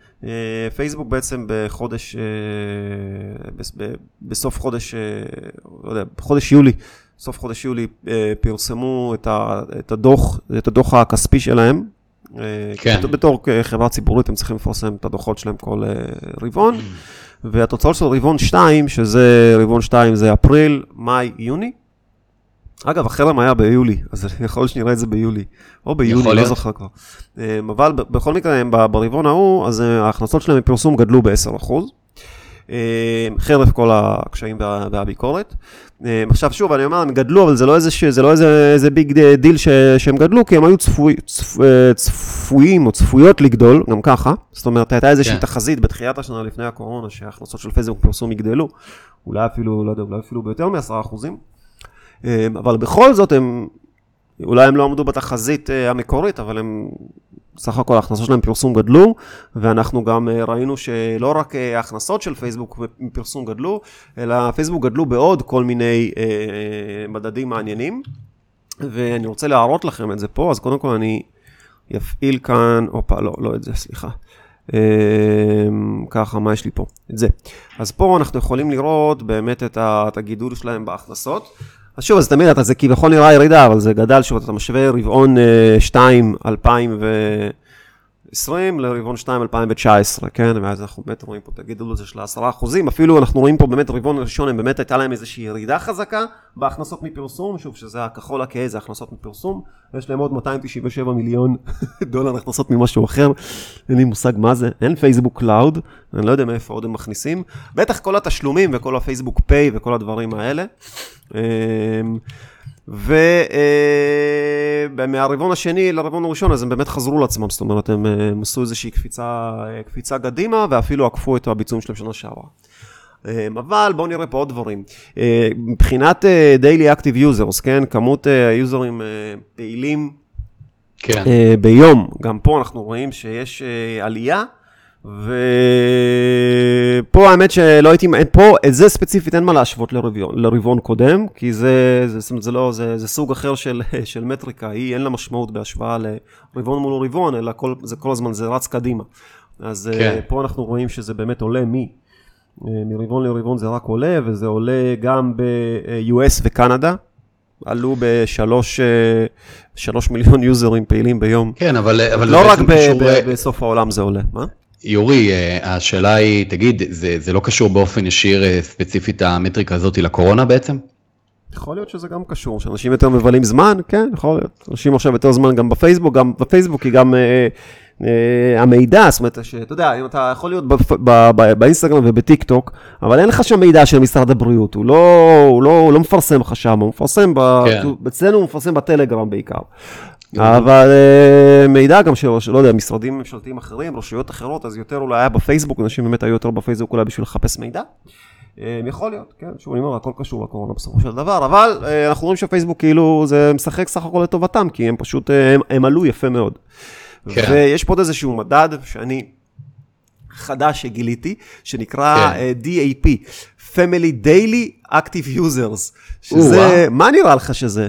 פייסבוק בעצם בחודש, בסוף חודש, לא יודע, בחודש יולי, סוף חודש יולי פרסמו את הדוח, את הדוח הכספי שלהם, כן. בתור חברה ציבורית הם צריכים לפרסם את הדוחות שלהם כל אה, רבעון, והתוצאות של רבעון 2, שזה רבעון 2 זה אפריל, מאי, יוני. אגב, החרם היה ביולי, אז יכול להיות שנראה את זה ביולי, או ביולי, לא זוכר כבר. אה, אבל בכל מקרה, ברבעון ההוא, אז אה, ההכנסות שלהם מפרסום גדלו ב-10%. אה, חרף כל הקשיים וה, והביקורת. אה, עכשיו שוב, אני אומר, הם גדלו, אבל זה לא איזה, זה לא איזה, איזה big deal ש, שהם גדלו, כי הם היו צפוי, צפ, אה, צפויים או צפויות לגדול, גם ככה. זאת אומרת, הייתה איזושהי כן. תחזית בתחילת השנה לפני הקורונה, שההכנסות של פייסבוק פרסום יגדלו, אולי אפילו, לא יודע, אולי אפילו ביותר מ-10%. אבל בכל זאת הם, אולי הם לא עמדו בתחזית המקורית, אבל הם סך הכל ההכנסות שלהם מפרסום גדלו, ואנחנו גם אה, ראינו שלא רק אה, ההכנסות של פייסבוק מפרסום גדלו, אלא פייסבוק גדלו בעוד כל מיני אה, אה, מדדים מעניינים, ואני רוצה להראות לכם את זה פה, אז קודם כל אני אפעיל כאן, הופה, לא, לא את זה, סליחה. אה, ככה, מה יש לי פה? את זה. אז פה אנחנו יכולים לראות באמת את הגידול שלהם בהכנסות. אז שוב, אז תמיד אתה, זה כביכול נראה ירידה, אבל זה גדל. שוב, אתה משווה רבעון 2, אה, 2020 לרבעון 2, 2019, כן? ואז אנחנו באמת רואים פה את הגידול הזה של 10 אחוזים, אפילו אנחנו רואים פה באמת רבעון ראשון, הם באמת הייתה להם איזושהי ירידה חזקה בהכנסות מפרסום, שוב, שזה הכחול הכהה, זה הכנסות מפרסום, ויש להם עוד 297 מיליון דולר הכנסות ממשהו אחר, אין לי מושג מה זה, אין פייסבוק קלאוד, אני לא יודע מאיפה עוד הם מכניסים, בטח כל התשלומים וכל הפייסבוק פיי וכל הדברים האלה. ומהרבעון אה, השני לרבעון הראשון, אז הם באמת חזרו לעצמם, זאת אומרת, הם, אה, הם עשו איזושהי קפיצה, אה, קפיצה קדימה, ואפילו עקפו את הביצועים שלהם שנה שעברה. אמ, אבל בואו נראה פה עוד דברים. מבחינת Daily Active Users, כן, כמות היוזרים פעילים כן. ביום, גם פה אנחנו רואים שיש עלייה. ופה האמת שלא הייתי, פה את זה ספציפית אין מה להשוות לרבעון, לרבעון קודם, כי זה, זה, זה, זה לא, זה, זה סוג אחר של, של מטריקה, היא אין לה משמעות בהשוואה לרבעון מול רבעון, אלא כל, זה כל הזמן, זה רץ קדימה. אז כן. פה אנחנו רואים שזה באמת עולה מ... מרבעון לרבעון זה רק עולה, וזה עולה גם ב-US וקנדה. עלו בשלוש שלוש מיליון יוזרים פעילים ביום. כן, אבל... אבל לא רק ב- קשור... ב- בסוף העולם זה עולה, מה? יורי, השאלה היא, תגיד, זה, זה לא קשור באופן ישיר ספציפית המטריקה הזאת לקורונה בעצם? יכול להיות שזה גם קשור, שאנשים יותר מבלים זמן, כן, יכול להיות. אנשים עכשיו יותר זמן גם בפייסבוק, גם בפייסבוק היא גם אה, אה, המידע, זאת אומרת, שאתה יודע, אם אתה יכול להיות בפ, ב, ב, באינסטגרם ובטיק טוק, אבל אין לך שם מידע של משרד הבריאות, הוא לא, הוא לא, הוא לא מפרסם לך שם, הוא מפרסם, ב, כן. אצלנו הוא מפרסם בטלגרם בעיקר. אבל uh, מידע גם של, לא יודע, משרדים ממשלתיים אחרים, רשויות אחרות, אז יותר אולי היה בפייסבוק, אנשים באמת היו יותר בפייסבוק אולי בשביל לחפש מידע. אה, יכול להיות, כן, שוב, אני אומר, הכל קשור לקורונה בסופו של דבר, אבל אה, אנחנו רואים שפייסבוק כאילו זה משחק סך הכל לטובתם, כי הם פשוט, אה, הם, הם עלו יפה מאוד. כן. ויש פה עוד איזשהו מדד שאני חדש שגיליתי, שנקרא כן. DAP, Family Daily Active Users, שזה, מה נראה לך שזה?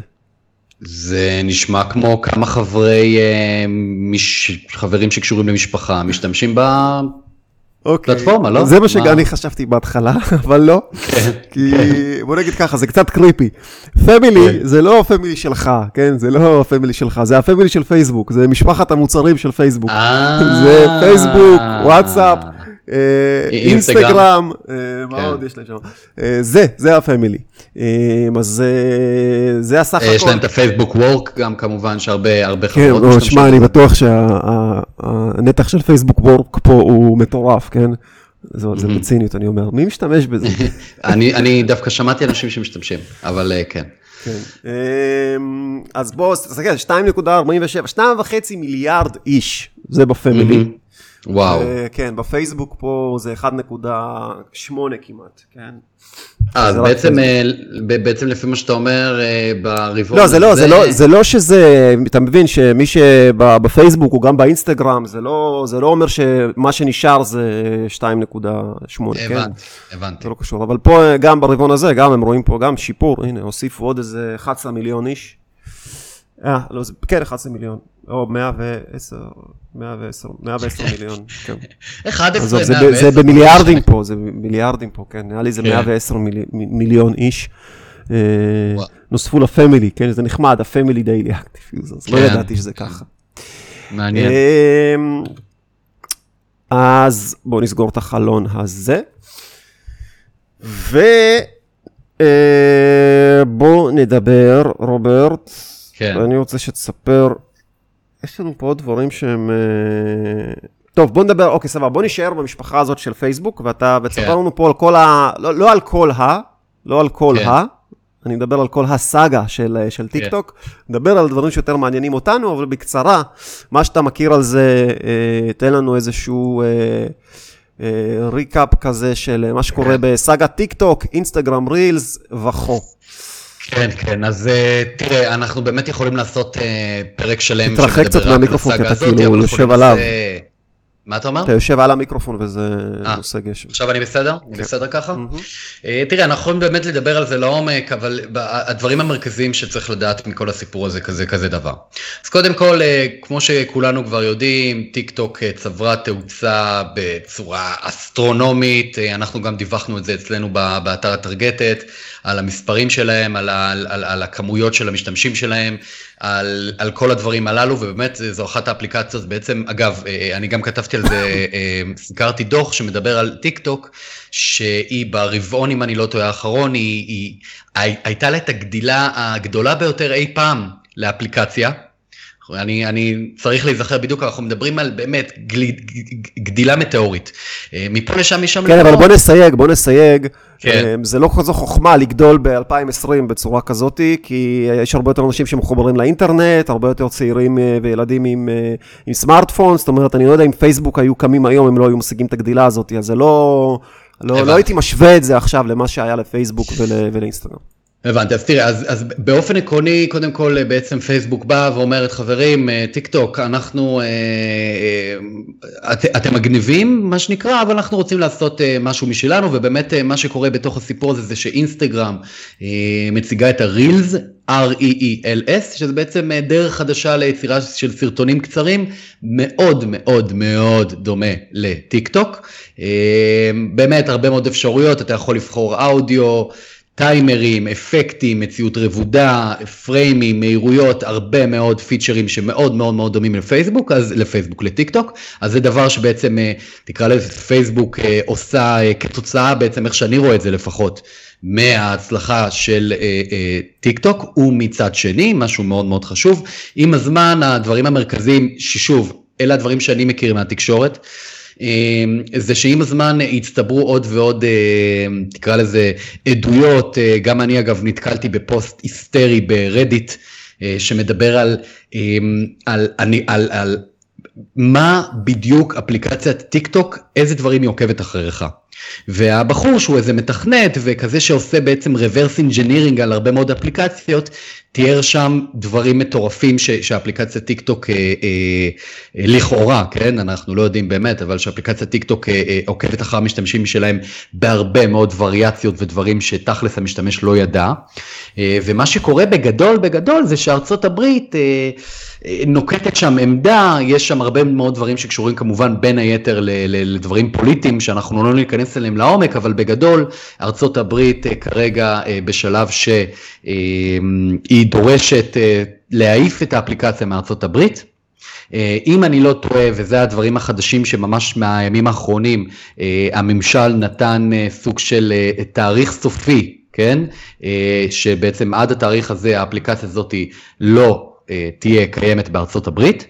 זה נשמע כמו כמה חברי, מש, חברים שקשורים למשפחה משתמשים ב... אוקיי. פלטפורמה, לא? זה מה שאני חשבתי בהתחלה, אבל לא. כן. כי בוא נגיד ככה, זה קצת קריפי. family כן. זה לא ה family שלך, כן? זה לא ה family שלך, זה ה family של פייסבוק, זה משפחת המוצרים של פייסבוק. אה. זה פייסבוק, וואטסאפ. אה, אינסטגרם, אה, מה כן. עוד יש להם שם? זה, זה הפמילי. אז זה הסך הכל. יש להם את הפייסבוק וורק גם כמובן, שהרבה חברות משתמשות. כן, שמע, אני בטוח שהנתח של פייסבוק וורק פה הוא מטורף, כן? זה בציניות, אני אומר, מי משתמש בזה? אני דווקא שמעתי אנשים שמשתמשים, אבל כן. כן. אז בואו, תסתכל, 2.47, 2.5 מיליארד איש, זה בפמילי. וואו. כן, בפייסבוק פה זה 1.8 כמעט, כן. אה, אז בעצם, אה, בעצם לפי מה שאתה אומר, אה, ברבעון לא, זה לא, זה לא, זה לא שזה, אתה מבין שמי שבפייסבוק הוא גם באינסטגרם, זה לא, זה לא אומר שמה שנשאר זה 2.8, כן? הבנתי, הבנתי. זה לא קשור, אבל פה גם ברבעון הזה, גם הם רואים פה גם שיפור, הנה, הוסיפו עוד איזה 11 מיליון איש. אה, לא, זה, כן, 11 מיליון, או 110, 110, 110 מיליון, כן. 11, 110. זה, זה במיליארדים פה, זה מיליארדים פה, כן, נראה לי זה 110 כן. מיל, מיליון איש. אה, נוספו ל family, כן, זה נחמד, ה family daily active users, לא ידעתי שזה ככה. מעניין. אה, אז בואו נסגור את החלון הזה. ובואו אה, נדבר, רוברט, כן. ואני רוצה שתספר, יש לנו פה עוד דברים שהם... אה, טוב, בוא נדבר, אוקיי, סבבה, בוא נשאר במשפחה הזאת של פייסבוק, ואתה, ותספר כן. לנו פה על כל ה... לא, לא על כל ה... לא על כל כן. ה... אני מדבר על כל הסאגה של, אה, של טיק טוק, כן. נדבר על דברים שיותר מעניינים אותנו, אבל בקצרה, מה שאתה מכיר על זה, אה, תן לנו איזשהו recap כזה של מה שקורה כן. בסאגה טיק טוק, אינסטגרם רילס וכו'. כן, כן, אז אה, תראה, אנחנו באמת יכולים לעשות אה, פרק שלם תתרחק קצת מהמיקרופון, כי אתה כאילו יושב עליו. מה אתה אומר? אתה יושב על המיקרופון וזה אה, נושא גשם. עכשיו אני בסדר? אני כן. בסדר ככה? תראה, אנחנו יכולים באמת לדבר על זה לעומק, אבל הדברים המרכזיים שצריך לדעת מכל הסיפור הזה כזה כזה דבר. אז קודם כל, כמו שכולנו כבר יודעים, טיק טוק צברה תאוצה בצורה אסטרונומית, אנחנו גם דיווחנו את זה אצלנו באתר הטרגטת. על המספרים שלהם, על, על, על, על הכמויות של המשתמשים שלהם, על, על כל הדברים הללו, ובאמת זו אחת האפליקציות, בעצם, אגב, אה, אה, אני גם כתבתי על זה, אה, סיקרתי דוח שמדבר על טיק טוק, שהיא ברבעון, אם אני לא טועה, האחרון, היא, היא, הייתה לה את הגדילה הגדולה ביותר אי פעם לאפליקציה. אני, אני צריך להיזכר בדיוק, אנחנו מדברים על באמת גל, גדילה מטאורית. מפה לשם, משם... כן, אבל בוא נסייג, בוא נסייג. כן. זה לא כזו חוכמה לגדול ב-2020 בצורה כזאת, כי יש הרבה יותר אנשים שמחוברים לאינטרנט, הרבה יותר צעירים אה, וילדים עם, אה, עם סמארטפון, זאת אומרת, אני לא יודע אם פייסבוק היו קמים היום, הם לא היו משיגים את הגדילה הזאת, אז זה לא... לא, לא הייתי משווה את זה עכשיו למה שהיה לפייסבוק ול, ולאינסטגרם. הבנתי, אז תראה, אז, אז באופן עקרוני, קודם כל בעצם פייסבוק בא ואומרת, חברים, אה, טיק טוק, אנחנו, אה, אה, את, אתם מגניבים, מה שנקרא, אבל אנחנו רוצים לעשות אה, משהו משלנו, ובאמת אה, מה שקורה בתוך הסיפור הזה זה שאינסטגרם אה, מציגה את הרילס, R-E-E-L-S, שזה בעצם אה, דרך חדשה ליצירה של סרטונים קצרים, מאוד מאוד מאוד דומה לטיק טוק. אה, באמת הרבה מאוד אפשרויות, אתה יכול לבחור אודיו, טיימרים, אפקטים, מציאות רבודה, פריימים, מהירויות, הרבה מאוד פיצ'רים שמאוד מאוד מאוד דומים לפייסבוק, אז לפייסבוק, לטיק טוק, אז זה דבר שבעצם אה, תקרא לזה פייסבוק אה, עושה כתוצאה בעצם איך שאני רואה את זה לפחות. מההצלחה של אה, אה, טיק טוק ומצד שני משהו מאוד מאוד חשוב עם הזמן הדברים המרכזיים ששוב אלה הדברים שאני מכיר מהתקשורת זה שעם הזמן הצטברו עוד ועוד, אה, תקרא לזה, עדויות, אה, גם אני אגב נתקלתי בפוסט היסטרי ברדיט, אה, שמדבר על, אמ, על, על, על, על מה בדיוק אפליקציית טיק טוק, איזה דברים היא עוקבת אחריך. והבחור שהוא איזה מתכנת וכזה שעושה בעצם reverse engineering על הרבה מאוד אפליקציות, תיאר שם דברים מטורפים ש, שאפליקציית טיק טוק אה, אה, אה, לכאורה, כן, אנחנו לא יודעים באמת, אבל שאפליקציית טיק טוק אה, אה, עוקבת אחר המשתמשים שלהם בהרבה מאוד וריאציות ודברים שתכלס המשתמש לא ידע. אה, ומה שקורה בגדול בגדול זה שארצות הברית אה, אה, נוקטת שם עמדה, יש שם הרבה מאוד דברים שקשורים כמובן בין היתר ל, ל, לדברים פוליטיים שאנחנו לא ניכנס אליהם לעומק, אבל בגדול ארצות הברית אה, כרגע אה, בשלב שהיא אה, דורשת להעיף את האפליקציה מארצות הברית. אם אני לא טועה, וזה הדברים החדשים שממש מהימים האחרונים, הממשל נתן סוג של תאריך סופי, כן? שבעצם עד התאריך הזה האפליקציה הזאת לא תהיה קיימת בארצות הברית.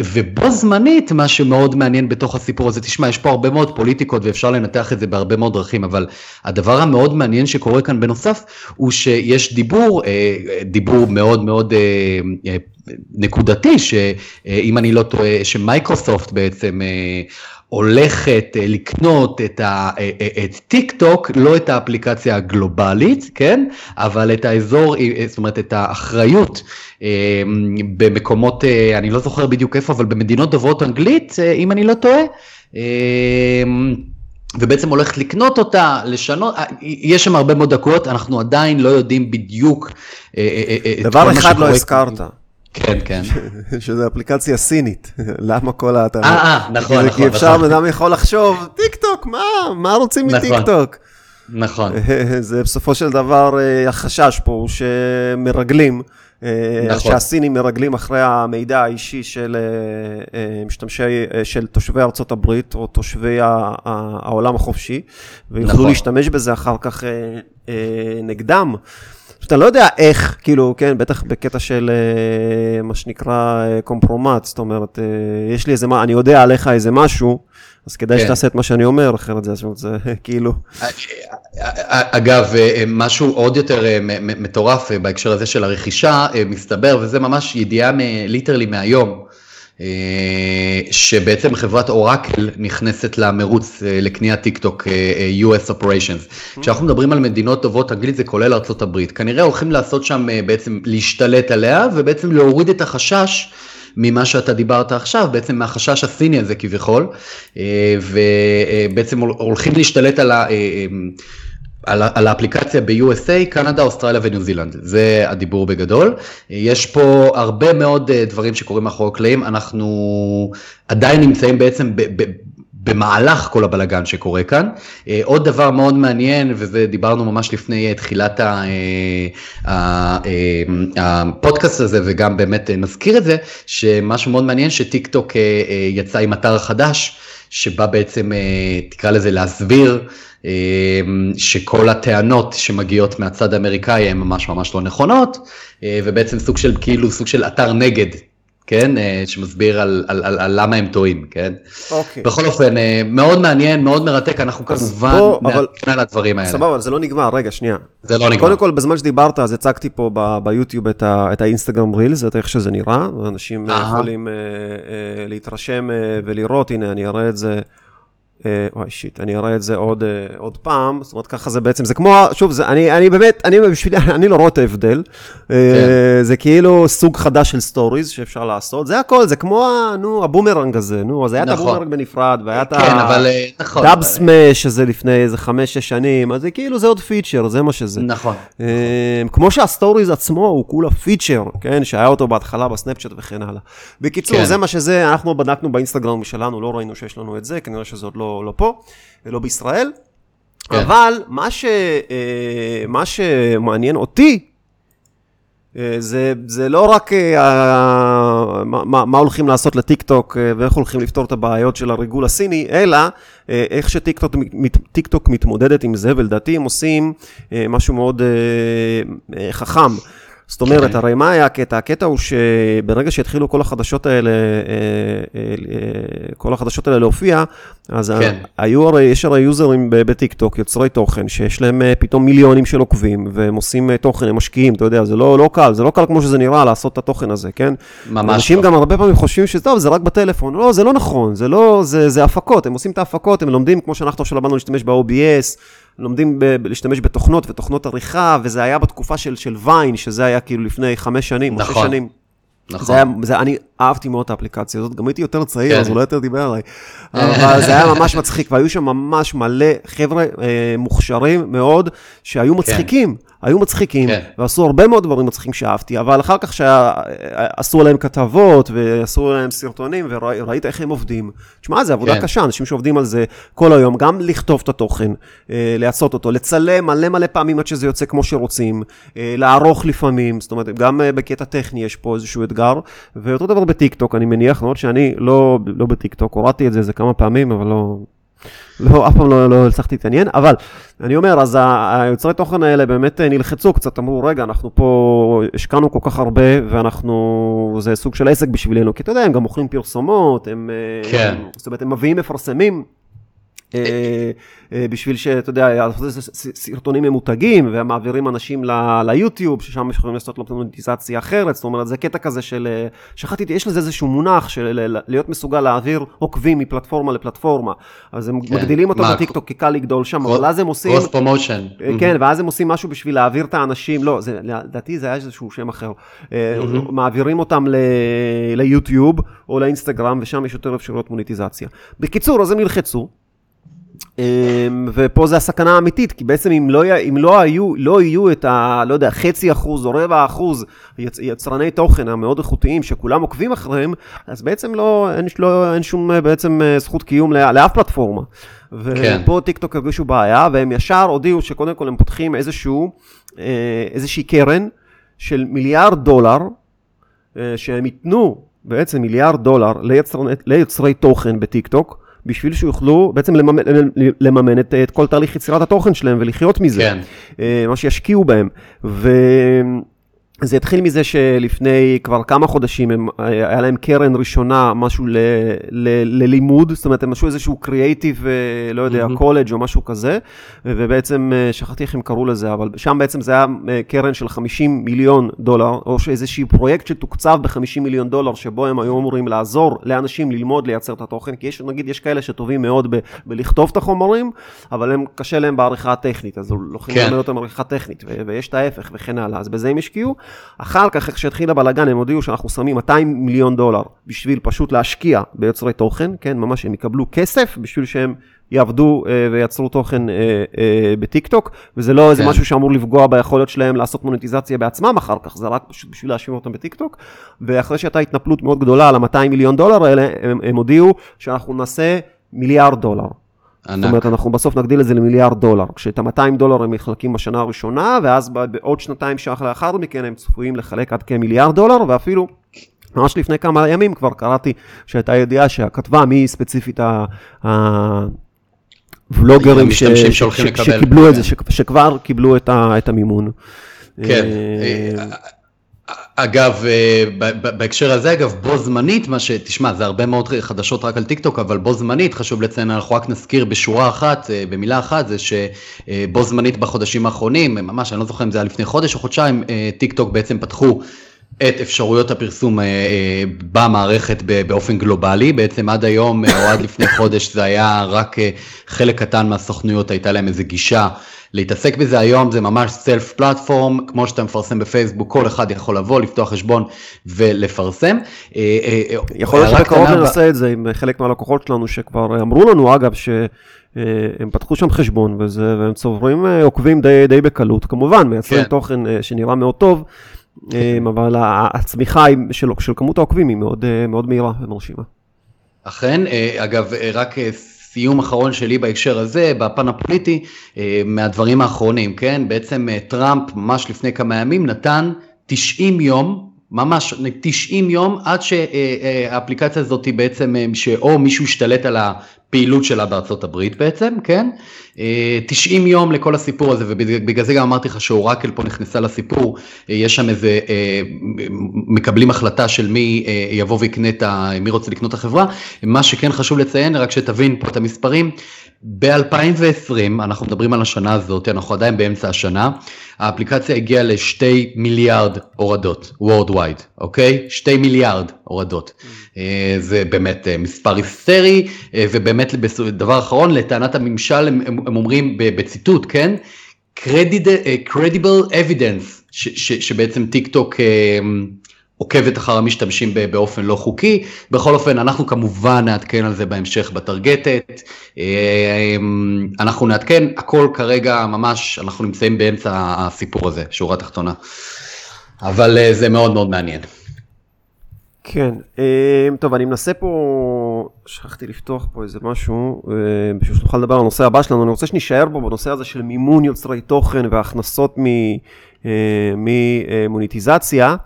ובו זמנית, מה שמאוד מעניין בתוך הסיפור הזה, תשמע, יש פה הרבה מאוד פוליטיקות ואפשר לנתח את זה בהרבה מאוד דרכים, אבל הדבר המאוד מעניין שקורה כאן בנוסף, הוא שיש דיבור, דיבור מאוד מאוד נקודתי, שאם אני לא טועה, שמייקרוסופט בעצם הולכת לקנות את, ה, את טיק טוק, לא את האפליקציה הגלובלית, כן? אבל את האזור, זאת אומרת את האחריות במקומות, אני לא זוכר בדיוק איפה, אבל במדינות דוברות אנגלית, אם אני לא טועה. ובעצם הולכת לקנות אותה, לשנות, יש שם הרבה מאוד דקות, אנחנו עדיין לא יודעים בדיוק דבר אחד לא הזכרת. כן, כן. שזה אפליקציה סינית, למה כל האתר... אה, אה, נכון, נכון. כי אפשר, בן אדם יכול לחשוב, טיק טוק, מה, מה רוצים מטיק טוק? נכון. זה בסופו של דבר, החשש פה הוא שמרגלים, נכון. שהסינים מרגלים אחרי המידע האישי של משתמשי, של תושבי ארצות הברית, או תושבי העולם החופשי, ויוכלו נכון. להשתמש בזה אחר כך נגדם. שאתה לא יודע איך, כאילו, כן, בטח בקטע של אה, מה שנקרא קומפרומט, זאת אומרת, אה, יש לי איזה, מה, אני יודע עליך איזה משהו, אז כדאי כן. שתעשה את מה שאני אומר, אחרת זה, זה כאילו... אגב, משהו עוד יותר מטורף בהקשר הזה של הרכישה, מסתבר, וזה ממש ידיעה literally מהיום, אה, שבעצם חברת אורקל נכנסת למרוץ אה, לקניית טיק טוק אה, US Operations. כשאנחנו מדברים על מדינות דוברות אנגלית זה כולל ארה"ב, כנראה הולכים לעשות שם בעצם להשתלט עליה ובעצם להוריד את החשש. ממה שאתה דיברת עכשיו, בעצם מהחשש הסיני הזה כביכול, ובעצם הולכים להשתלט על ה... על, על האפליקציה ב-USA, קנדה, אוסטרליה וניו זילנד, זה הדיבור בגדול. יש פה הרבה מאוד אה, דברים שקורים מאחורי הקלעים, אנחנו עדיין נמצאים בעצם ב, ב, במהלך כל הבלגן שקורה כאן. אה, עוד דבר מאוד מעניין, וזה דיברנו ממש לפני אה, תחילת הפודקאסט הזה, וגם באמת נזכיר את זה, שמשהו מאוד מעניין שטיק טוק יצא עם אתר חדש, שבא בעצם, תקרא לזה להסביר. אמ, שכל הטענות שמגיעות מהצד האמריקאי הן ממש ממש לא נכונות, אה, ובעצם סוג של כאילו סוג של אתר נגד, כן, אה, שמסביר על, על, על, על למה הם טועים, כן. אוקיי. בכל אופן, אה, מאוד מעניין, מאוד מרתק, אנחנו כמובן נעדכן על הדברים האלה. סבבה, אבל זה לא נגמר, רגע, שנייה. זה לא נגמר. קודם כל, בזמן שדיברת, אז הצגתי פה ב- ביוטיוב את, ה- את האינסטגרם Reels, את איך שזה נראה, ואנשים יכולים uh, uh, להתרשם uh, ולראות, הנה, אני אראה את זה. וואי shit, אני אראה את זה עוד, עוד פעם, זאת אומרת ככה זה בעצם, זה כמו, שוב, זה, אני, אני באמת, אני בשבילי, אני לא רואה את ההבדל, כן. זה כאילו סוג חדש של סטוריז שאפשר לעשות, זה הכל, זה כמו, נו, הבומרנג הזה, נו, אז היה נכון. את הבומרנג בנפרד, והיה את כן, אבל, נכון. Dubsmash, שזה לפני איזה חמש-שש שנים, אז זה כאילו, זה עוד פיצ'ר, זה מה שזה. נכון. כמו שהסטוריז עצמו הוא כולה פיצ'ר, כן, שהיה אותו בהתחלה בסנאפצ'אט וכן הלאה. בקיצור, כן. זה מה שזה, אנחנו בדקנו באינסטגרם שלנו, לא ראינו שיש לנו את זה, כנראה שזה עוד לא, לא פה, לא בישראל. כן. אבל מה, ש, אה, מה שמעניין אותי, אה, זה, זה לא רק אה, מה, מה, מה הולכים לעשות לטיק טוק אה, ואיך הולכים לפתור את הבעיות של הריגול הסיני, אלא איך שטיק טוק, טיק טוק מתמודדת עם זה, ולדעתי הם עושים משהו מאוד חכם. זאת אומרת, הרי מה היה הקטע? הקטע הוא שברגע שהתחילו כל החדשות האלה, אה, אה, אה, כל החדשות האלה להופיע, אז כן. היו הרי, יש הרי יוזרים בטיקטוק, יוצרי תוכן, שיש להם פתאום מיליונים של עוקבים, והם עושים תוכן, הם משקיעים, אתה יודע, זה לא, לא קל, זה לא קל כמו שזה נראה לעשות את התוכן הזה, כן? ממש אנשים לא. גם הרבה פעמים חושבים שטוב, זה רק בטלפון. לא, זה לא נכון, זה לא, זה, זה הפקות, הם עושים את ההפקות, הם לומדים, כמו שאנחנו עכשיו למדנו להשתמש ב-OBS, לומדים ב- להשתמש בתוכנות ותוכנות עריכה, וזה היה בתקופה של, של ויין, שזה היה כאילו לפני חמש שנים, נכון. או שש שנים. נכון. זה היה, זה, אני אהבתי מאוד את האפליקציה הזאת, גם הייתי יותר צעיר, כן. אז הוא לא יותר דיבר עליי. אבל זה היה ממש מצחיק, והיו שם ממש מלא חבר'ה אה, מוכשרים מאוד, שהיו כן. מצחיקים. כן. היו מצחיקים, כן. ועשו הרבה מאוד דברים מצחיקים שאהבתי, אבל אחר כך שעשו עליהם כתבות, ועשו עליהם סרטונים, וראית איך הם עובדים. תשמע, זו עבודה כן. קשה, אנשים שעובדים על זה כל היום, גם לכתוב את התוכן, אה, לעשות אותו, לצלם מלא מלא פעמים עד שזה יוצא כמו שרוצים, אה, לערוך לפעמים, זאת אומרת, גם אה, בקטע טכני יש פה איזשהו אתגר, ואותו דבר בטיקטוק, אני מניח, למרות שאני לא, לא בטיקטוק, הורדתי את זה איזה כמה פעמים, אבל לא... לא, אף פעם לא, לא הצלחתי להתעניין, אבל אני אומר, אז היוצרי תוכן האלה באמת נלחצו קצת, אמרו, רגע, אנחנו פה השקענו כל כך הרבה, ואנחנו, זה סוג של עסק בשבילנו, כי אתה יודע, הם גם מוכרים פרסומות, הם, כן. הם, זאת אומרת, הם מביאים מפרסמים. אה, אה, בשביל שאתה יודע, סרטונים ממותגים ומעבירים אנשים ליוטיוב, ששם יכולים לעשות לו אחרת, זאת אומרת, זה קטע כזה של, אה, שכחתי, יש לזה איזשהו מונח של להיות מסוגל להעביר עוקבים מפלטפורמה לפלטפורמה, אז הם כן. מגדילים אותו בטיקטוק כי קל לגדול שם, אבל אז הם עושים... cross promotion. כן, ואז הם עושים משהו בשביל להעביר את האנשים, לא, לדעתי זה היה איזשהו שם אחר, מעבירים אותם ליוטיוב או לאינסטגרם, ושם יש יותר אפשרויות מוניטיזציה. בקיצור, אז הם נלחצו. אמ, ופה זה הסכנה האמיתית, כי בעצם אם לא, אם לא היו, לא יהיו את ה... לא יודע, חצי אחוז או רבע אחוז יצ, יצרני תוכן המאוד איכותיים שכולם עוקבים אחריהם, אז בעצם לא, אין, לא, אין שום בעצם אה, זכות קיום לאף פלטפורמה. כן. ופה טיק טוק הרגישו בעיה, והם ישר הודיעו שקודם כל הם פותחים איזשהו, אה, איזושהי קרן של מיליארד דולר, אה, שהם ייתנו בעצם מיליארד דולר ליצרני, ליצרי תוכן בטיק טוק. בשביל שיוכלו בעצם לממן, לממן את, את כל תהליך יצירת התוכן שלהם ולחיות מזה, כן. אה, מה שישקיעו בהם. ו... זה התחיל מזה שלפני כבר כמה חודשים הם, היה להם קרן ראשונה, משהו ל, ל, ללימוד, זאת אומרת הם עשו איזשהו קריאייטיב, אה, לא יודע, קולג' אמ-המ. או משהו כזה, ובעצם, אה, שכחתי איך הם קראו לזה, אבל שם בעצם זה היה אה, קרן של 50 מיליון דולר, או איזשהו פרויקט שתוקצב ב-50 מיליון דולר, שבו הם היו אמורים לעזור לאנשים ללמוד לייצר את התוכן, כי יש, נגיד, יש כאלה שטובים מאוד ב, בלכתוב את החומרים, אבל הם, קשה להם בעריכה הטכנית, אז לוקחים כן. ללמד אותם עריכה טכנית, ויש את ההפך וכן הלאה, אז בזה הם השקיעו. אחר כך, איך שהתחיל הבלאגן, הם הודיעו שאנחנו שמים 200 מיליון דולר בשביל פשוט להשקיע ביוצרי תוכן, כן, ממש הם יקבלו כסף בשביל שהם יעבדו אה, וייצרו תוכן אה, אה, בטיק טוק, וזה לא כן. איזה משהו שאמור לפגוע ביכולת שלהם לעשות מוניטיזציה בעצמם אחר כך, זה רק פשוט בשביל להשאיר אותם בטיק טוק, ואחרי שהייתה התנפלות מאוד גדולה על ה-200 מיליון דולר האלה, הם, הם הודיעו שאנחנו נעשה מיליארד דולר. ענק. זאת אומרת, אנחנו בסוף נגדיל את זה למיליארד דולר. כשאת ה-200 דולר הם מחלקים בשנה הראשונה, ואז בעוד שנתיים שלוש לאחר מכן הם צפויים לחלק עד כמיליארד דולר, ואפילו ממש לפני כמה ימים כבר קראתי שהייתה ידיעה שהכתבה מי ספציפית הוולוגרים ש... שקיבלו את זה, כן. שכבר קיבלו את המימון. כן. אה, אגב, אה, בהקשר הזה, אגב, בו זמנית, מה ש... תשמע, זה הרבה מאוד חדשות רק על טיקטוק, אבל בו זמנית, חשוב לציין, אנחנו רק נזכיר בשורה אחת, אה, במילה אחת, זה שבו זמנית בחודשים האחרונים, ממש, אני לא זוכר אם זה היה לפני חודש או חודשיים, טיקטוק בעצם פתחו את אפשרויות הפרסום במערכת באופן גלובלי, בעצם עד היום או עד לפני חודש זה היה רק חלק קטן מהסוכנויות הייתה להם איזה גישה להתעסק בזה היום זה ממש סלף פלטפורם, כמו שאתה מפרסם בפייסבוק, כל אחד יכול לבוא, לפתוח חשבון ולפרסם. אה, אה, יכול להיות שבקרוב ננסה את זה עם חלק מהלקוחות שלנו שכבר אמרו לנו אגב שהם פתחו שם חשבון וזה, והם צוברים אה, עוקבים די, די בקלות, כמובן מייצרים כן. תוכן שנראה מאוד טוב. אבל הצמיחה של, של כמות העוקבים היא מאוד, מאוד מהירה ומרשימה. אכן, אגב, רק סיום אחרון שלי בהקשר הזה, בפן הפוליטי, אה, מהדברים האחרונים, כן? בעצם אה, טראמפ ממש לפני כמה ימים נתן 90 יום, ממש 90 יום עד שהאפליקציה הזאת היא בעצם, אה, שאו מישהו השתלט על הפעילות שלה בארצות הברית בעצם, כן? 90 יום לכל הסיפור הזה, ובגלל זה גם אמרתי לך שאורקל פה נכנסה לסיפור, יש שם איזה, מקבלים החלטה של מי יבוא ויקנה את ה... מי רוצה לקנות את החברה, מה שכן חשוב לציין, רק שתבין פה את המספרים, ב-2020, אנחנו מדברים על השנה הזאת, אנחנו עדיין באמצע השנה, האפליקציה הגיעה לשתי מיליארד הורדות, Worldwide, אוקיי? שתי מיליארד הורדות. Mm. זה באמת מספר היסטרי, ובאמת דבר אחרון, לטענת הממשל הם, הם אומרים בציטוט, כן? credible evidence, ש, ש, שבעצם טיק טוק עוקבת אחר המשתמשים באופן לא חוקי. בכל אופן, אנחנו כמובן נעדכן על זה בהמשך בטרגטת. אנחנו נעדכן, הכל כרגע ממש, אנחנו נמצאים באמצע הסיפור הזה, שורה תחתונה. אבל זה מאוד מאוד מעניין. כן, טוב, אני מנסה פה, שכחתי לפתוח פה איזה משהו, בשביל שנוכל לדבר על הנושא הבא שלנו, אני רוצה שנישאר בו בנושא הזה של מימון יוצרי תוכן והכנסות ממוניטיזציה. אה,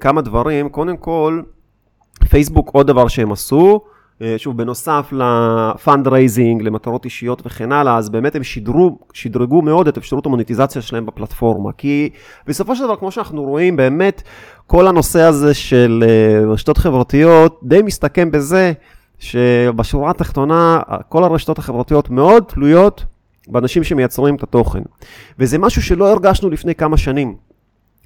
כמה דברים. קודם כל, פייסבוק עוד דבר שהם עשו, אה, שוב, בנוסף ל fundraising, למטרות אישיות וכן הלאה, אז באמת הם שידרו, שדרגו מאוד את אפשרות המוניטיזציה שלהם בפלטפורמה. כי בסופו של דבר, כמו שאנחנו רואים, באמת כל הנושא הזה של אה, רשתות חברתיות די מסתכם בזה שבשורה התחתונה, כל הרשתות החברתיות מאוד תלויות באנשים שמייצרים את התוכן. וזה משהו שלא הרגשנו לפני כמה שנים.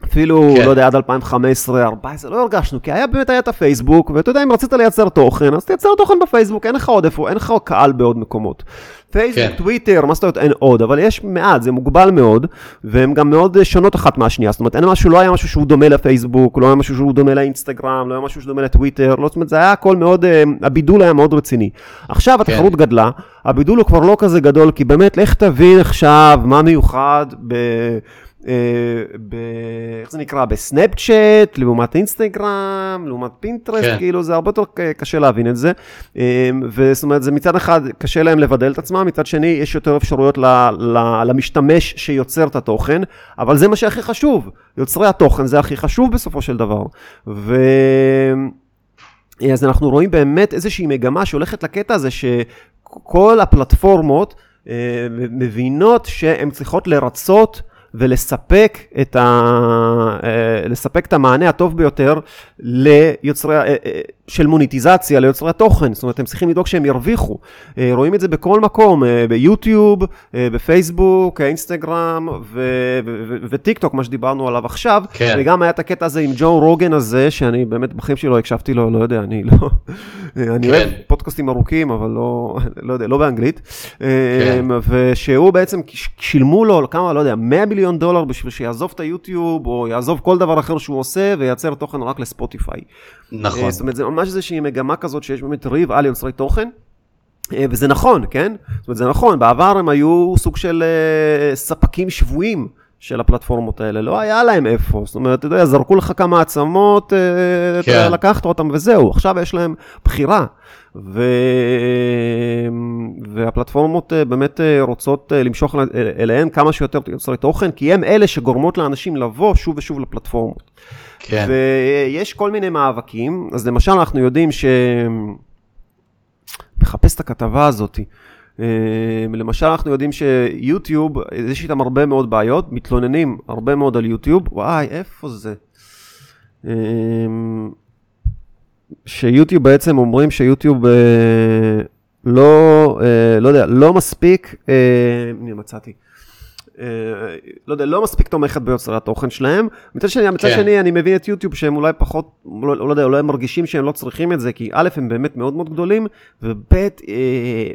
אפילו, כן. לא יודע, עד 2015, 2014, לא הרגשנו, כי היה באמת היה את הפייסבוק, ואתה יודע, אם רצית לייצר תוכן, אז תייצר תוכן בפייסבוק, אין לך עוד איפה, אין לך קהל בעוד מקומות. פייסבוק, כן. טוויטר, מה זאת אומרת, אין עוד, אבל יש מעט, זה מוגבל מאוד, והן גם מאוד שונות אחת מהשנייה, זאת אומרת, אין משהו, לא היה משהו שהוא דומה לפייסבוק, לא היה משהו שהוא דומה לאינסטגרם, לא היה משהו שדומה לטוויטר, לא, זאת אומרת, זה היה הכל מאוד, אה, הבידול היה מאוד רציני. עכשיו התחרות כן. גדלה, הבידול הוא כבר לא כזה גדול, כי באמת, לך תבין עכשיו מה מיוחד ב... אה, ב... איך זה נקרא? בסנאפצ'אט, לעומת אינסטגרם, לעומת פינטרסט, כן. כאילו זה הרבה יותר קשה להבין את זה. אה, וזאת אומרת, זה מצד אחד קשה להם לבדל את עצמם, מצד שני יש יותר אפשרויות ל... ל... למשתמש שיוצר את התוכן, אבל זה מה שהכי חשוב, יוצרי התוכן זה הכי חשוב בסופו של דבר. ו... אז אנחנו רואים באמת איזושהי מגמה שהולכת לקטע הזה שכל הפלטפורמות אה, מבינות שהן צריכות לרצות ולספק את, ה... אה, לספק את המענה הטוב ביותר ליוצרי, אה, אה, של מוניטיזציה ליוצרי התוכן, זאת אומרת, הם צריכים לדאוג שהם ירוויחו. רואים את זה בכל מקום, ביוטיוב, בפייסבוק, אינסטגרם וטיק טוק, מה שדיברנו עליו עכשיו. כן. וגם היה את הקטע הזה עם ג'ו רוגן הזה, שאני באמת בחיים שלי לא הקשבתי לו, לא יודע, אני לא... אני כן. אוהב פודקאסטים ארוכים, אבל לא, לא יודע, לא באנגלית. כן. ושהוא בעצם, שילמו לו כמה, לא יודע, 100 מיליון. דולר בשביל שיעזוב את היוטיוב, או יעזוב כל דבר אחר שהוא עושה, וייצר תוכן רק לספוטיפיי. נכון. זאת אומרת, זה ממש איזושהי מגמה כזאת שיש באמת ריב על יוצרי תוכן. אה, וזה נכון, כן? זאת אומרת, זה נכון, בעבר הם היו סוג של uh, ספקים שבויים של הפלטפורמות האלה, לא היה להם איפה, זאת אומרת, אתה יודע, זרקו לך כמה עצמות, uh, כן. לקחת אותם וזהו, עכשיו יש להם בחירה. ו... והפלטפורמות אה, באמת אה, רוצות אה, למשוך אליהן כמה שיותר יוצרי תוכן, כי הם אלה שגורמות לאנשים לבוא שוב ושוב לפלטפורמות. כן. ויש כל מיני מאבקים, אז למשל אנחנו יודעים ש... מחפש את הכתבה הזאת. למשל אנחנו יודעים שיוטיוב, יש איתם הרבה מאוד בעיות, מתלוננים הרבה מאוד על יוטיוב, וואי, איפה זה? שיוטיוב בעצם אומרים שיוטיוב אה, לא, אה, לא יודע, לא מספיק, אה, הנה מצאתי, אה, לא יודע, לא מספיק תומכת ביוצרי התוכן שלהם. מצד שני, מצד כן. שני, אני מבין את יוטיוב שהם אולי פחות, לא, לא יודע, אולי הם מרגישים שהם לא צריכים את זה, כי א', הם באמת מאוד מאוד גדולים, וב', אה,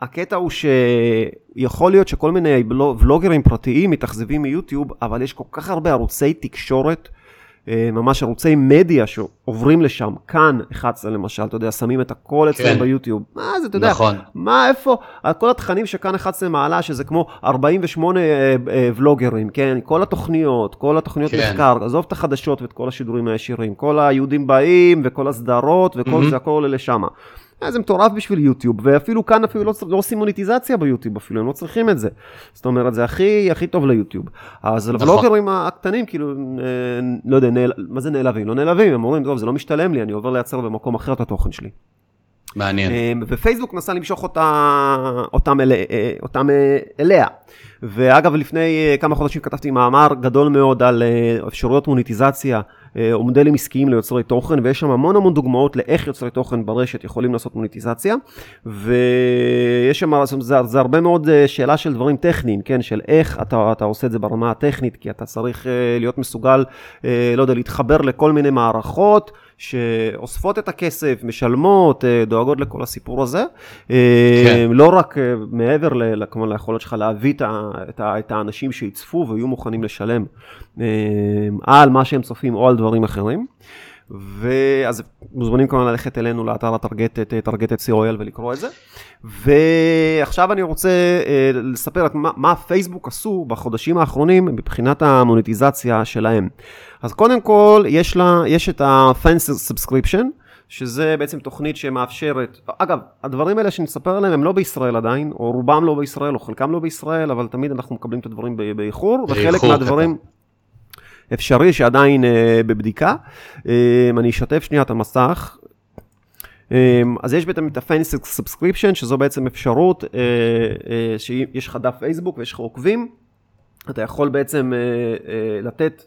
הקטע הוא שיכול להיות שכל מיני ולוגרים פרטיים מתאכזבים מיוטיוב, אבל יש כל כך הרבה ערוצי תקשורת. אה, ממש ערוצי מדיה שעוברים לשם, כאן 11 למשל, אתה יודע, שמים את הכל אצלם כן. ביוטיוב. מה זה, אתה יודע, נכון. מה, איפה, כל התכנים שכאן 11 מעלה, שזה כמו 48 אה, אה, ולוגרים, כן, כל התוכניות, כל התוכניות כן. מחקר, עזוב את החדשות ואת כל השידורים הישירים, כל היהודים באים וכל הסדרות וכל מהמם. זה, הכל עולה לשם. אה, זה מטורף בשביל יוטיוב, ואפילו כאן אפילו לא, לא עושים מוניטיזציה ביוטיוב אפילו, הם לא צריכים את זה. זאת אומרת, זה הכי, הכי טוב ליוטיוב. אז נכון. הוולוגרים הקטנים, כאילו, אה, לא יודע, נעל, מה זה נעלבים? לא נעלבים, הם אומרים, טוב, זה לא משתלם לי, אני עובר לייצר במקום אחר את התוכן שלי. מעניין. אמ, ופייסבוק נסה למשוך אותה, אותם, אל, אה, אותם אה, אליה. ואגב, לפני אה, כמה חודשים כתבתי מאמר גדול מאוד על אה, אפשרויות מוניטיזציה אה, או מודלים עסקיים ליוצרי תוכן, ויש שם המון המון דוגמאות לאיך יוצרי תוכן ברשת יכולים לעשות מוניטיזציה. ויש שם, זה, זה הרבה מאוד אה, שאלה של דברים טכניים, כן, של איך אתה, אתה עושה את זה ברמה הטכנית, כי אתה צריך אה, להיות מסוגל, אה, לא יודע, להתחבר לכל מיני מערכות. שאוספות את הכסף, משלמות, אה, דואגות לכל הסיפור הזה. אה, כן. לא רק אה, מעבר ל- כמובן ליכולת שלך להביא את ה- את ה- את האנשים שיצפו ויהיו מוכנים לשלם על מה שהם צופים או על דברים אחרים. ואז מוזמנים כמובן ללכת אלינו לאתר הטרגטת, טרגטת co.il ולקרוא את זה. ועכשיו אני רוצה אה, לספר את מה, מה פייסבוק עשו בחודשים האחרונים מבחינת המוניטיזציה שלהם. אז קודם כל, יש, לה, יש את ה-Fans Subscription, שזה בעצם תוכנית שמאפשרת, אגב, הדברים האלה שנספר עליהם הם לא בישראל עדיין, או רובם לא בישראל, או חלקם לא בישראל, אבל תמיד אנחנו מקבלים את הדברים באיחור, וחלק מהדברים... אפשרי שעדיין אה, בבדיקה. אה, אני אשתף שנייה את המסך. אה, אז יש בעצם את ה-Fancy Subscription, שזו בעצם אפשרות אה, אה, שיש לך דף פייסבוק ויש לך עוקבים. אתה יכול בעצם לתת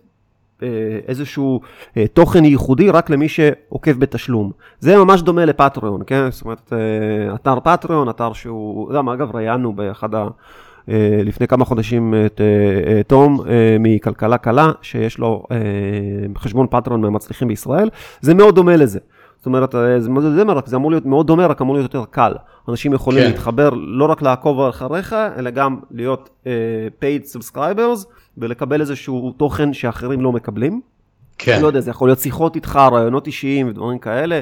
איזשהו תוכן ייחודי רק למי שעוקב בתשלום. זה ממש דומה לפטריון, כן? זאת אומרת, אתר פטריון, אתר שהוא, גם אגב ראיינו באחד ה... אה, לפני כמה חודשים את אה, אה, תום מכלכלה קלה, שיש לו חשבון פטריון מהמצליחים בישראל, זה מאוד דומה לזה. זאת אומרת, זה, זה, זה, זה אמור להיות מאוד דומה, רק אמור להיות יותר קל. אנשים יכולים כן. להתחבר לא רק לעקוב אחריך, אלא גם להיות uh, paid subscribers ולקבל איזשהו תוכן שאחרים לא מקבלים. כן. לא יודע, זה יכול להיות שיחות איתך, רעיונות אישיים ודברים כאלה.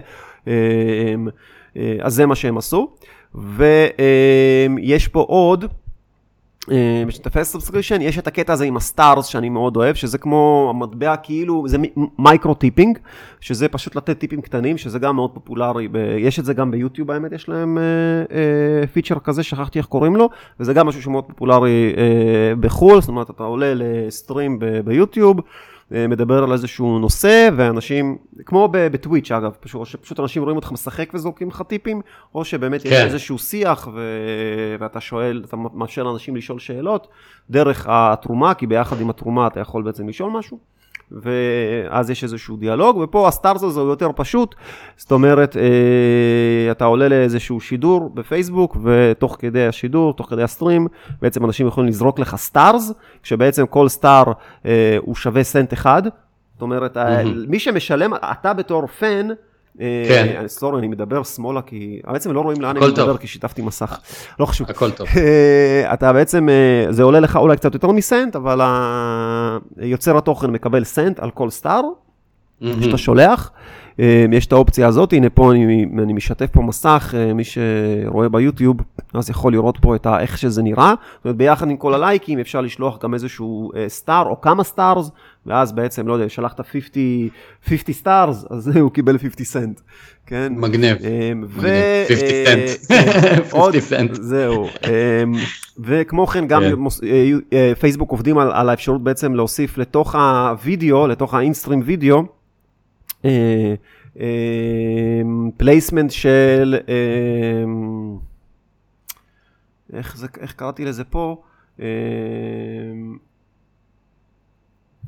אז זה מה שהם עשו. ויש פה עוד, אה, משתפי subscription, יש את הקטע הזה עם ה Stars שאני מאוד אוהב, שזה כמו המטבע כאילו, זה micro tipping, שזה פשוט לתת טיפים קטנים, שזה גם מאוד פופולרי, יש את זה גם ביוטיוב האמת, יש להם פיצ'ר כזה, שכחתי איך קוראים לו, וזה גם משהו שמאוד פופולרי אה, בחו"ל, זאת אומרת, אתה עולה ל stream ביוטיוב. אה, מדבר על איזשהו נושא, ואנשים, כמו בטוויץ' אגב, פשוט, שפשוט אנשים רואים אותך משחק וזורקים לך טיפים, או שבאמת יש כן. איזשהו שיח, ו... ואתה שואל, אתה מאפשר לאנשים לשאול שאלות, דרך התרומה, כי ביחד עם התרומה אתה יכול בעצם לשאול משהו. ואז יש איזשהו דיאלוג, ופה ה Stars הזה הוא יותר פשוט, זאת אומרת, אה, אתה עולה לאיזשהו שידור בפייסבוק, ותוך כדי השידור, תוך כדי ה stream, בעצם אנשים יכולים לזרוק לך Stars, כשבעצם כל Star אה, הוא שווה סנט אחד, זאת אומרת, אה, מי שמשלם, אתה בתור fan, כן. אה, sorry, אני מדבר שמאלה, כי בעצם לא רואים לאן אני מדבר, טוב. כי שיתפתי מסך, לא חשוב. הכל טוב. אה, אתה בעצם, אה, זה עולה לך אולי קצת יותר מסנט, אבל יוצר התוכן מקבל סנט על כל star שאתה שולח. יש את האופציה הזאת, הנה פה אני, אני משתף פה מסך, מי שרואה ביוטיוב, אז יכול לראות פה את ה, איך שזה נראה. זאת אומרת, ביחד עם כל הלייקים אפשר לשלוח גם איזשהו star או כמה stars, ואז בעצם, לא יודע, שלחת 50, 50 stars, אז הוא קיבל 50 סנט. כן? מגניב. אה, ו... מגניב. 50 אה, סנט. כן, 50 עוד- סנט. זהו. אמ, וכמו כן, גם כן. אה, אה, פייסבוק עובדים על, על האפשרות בעצם להוסיף לתוך הווידאו, לתוך ה in-stream video, placement של, איך, זה, איך קראתי לזה פה?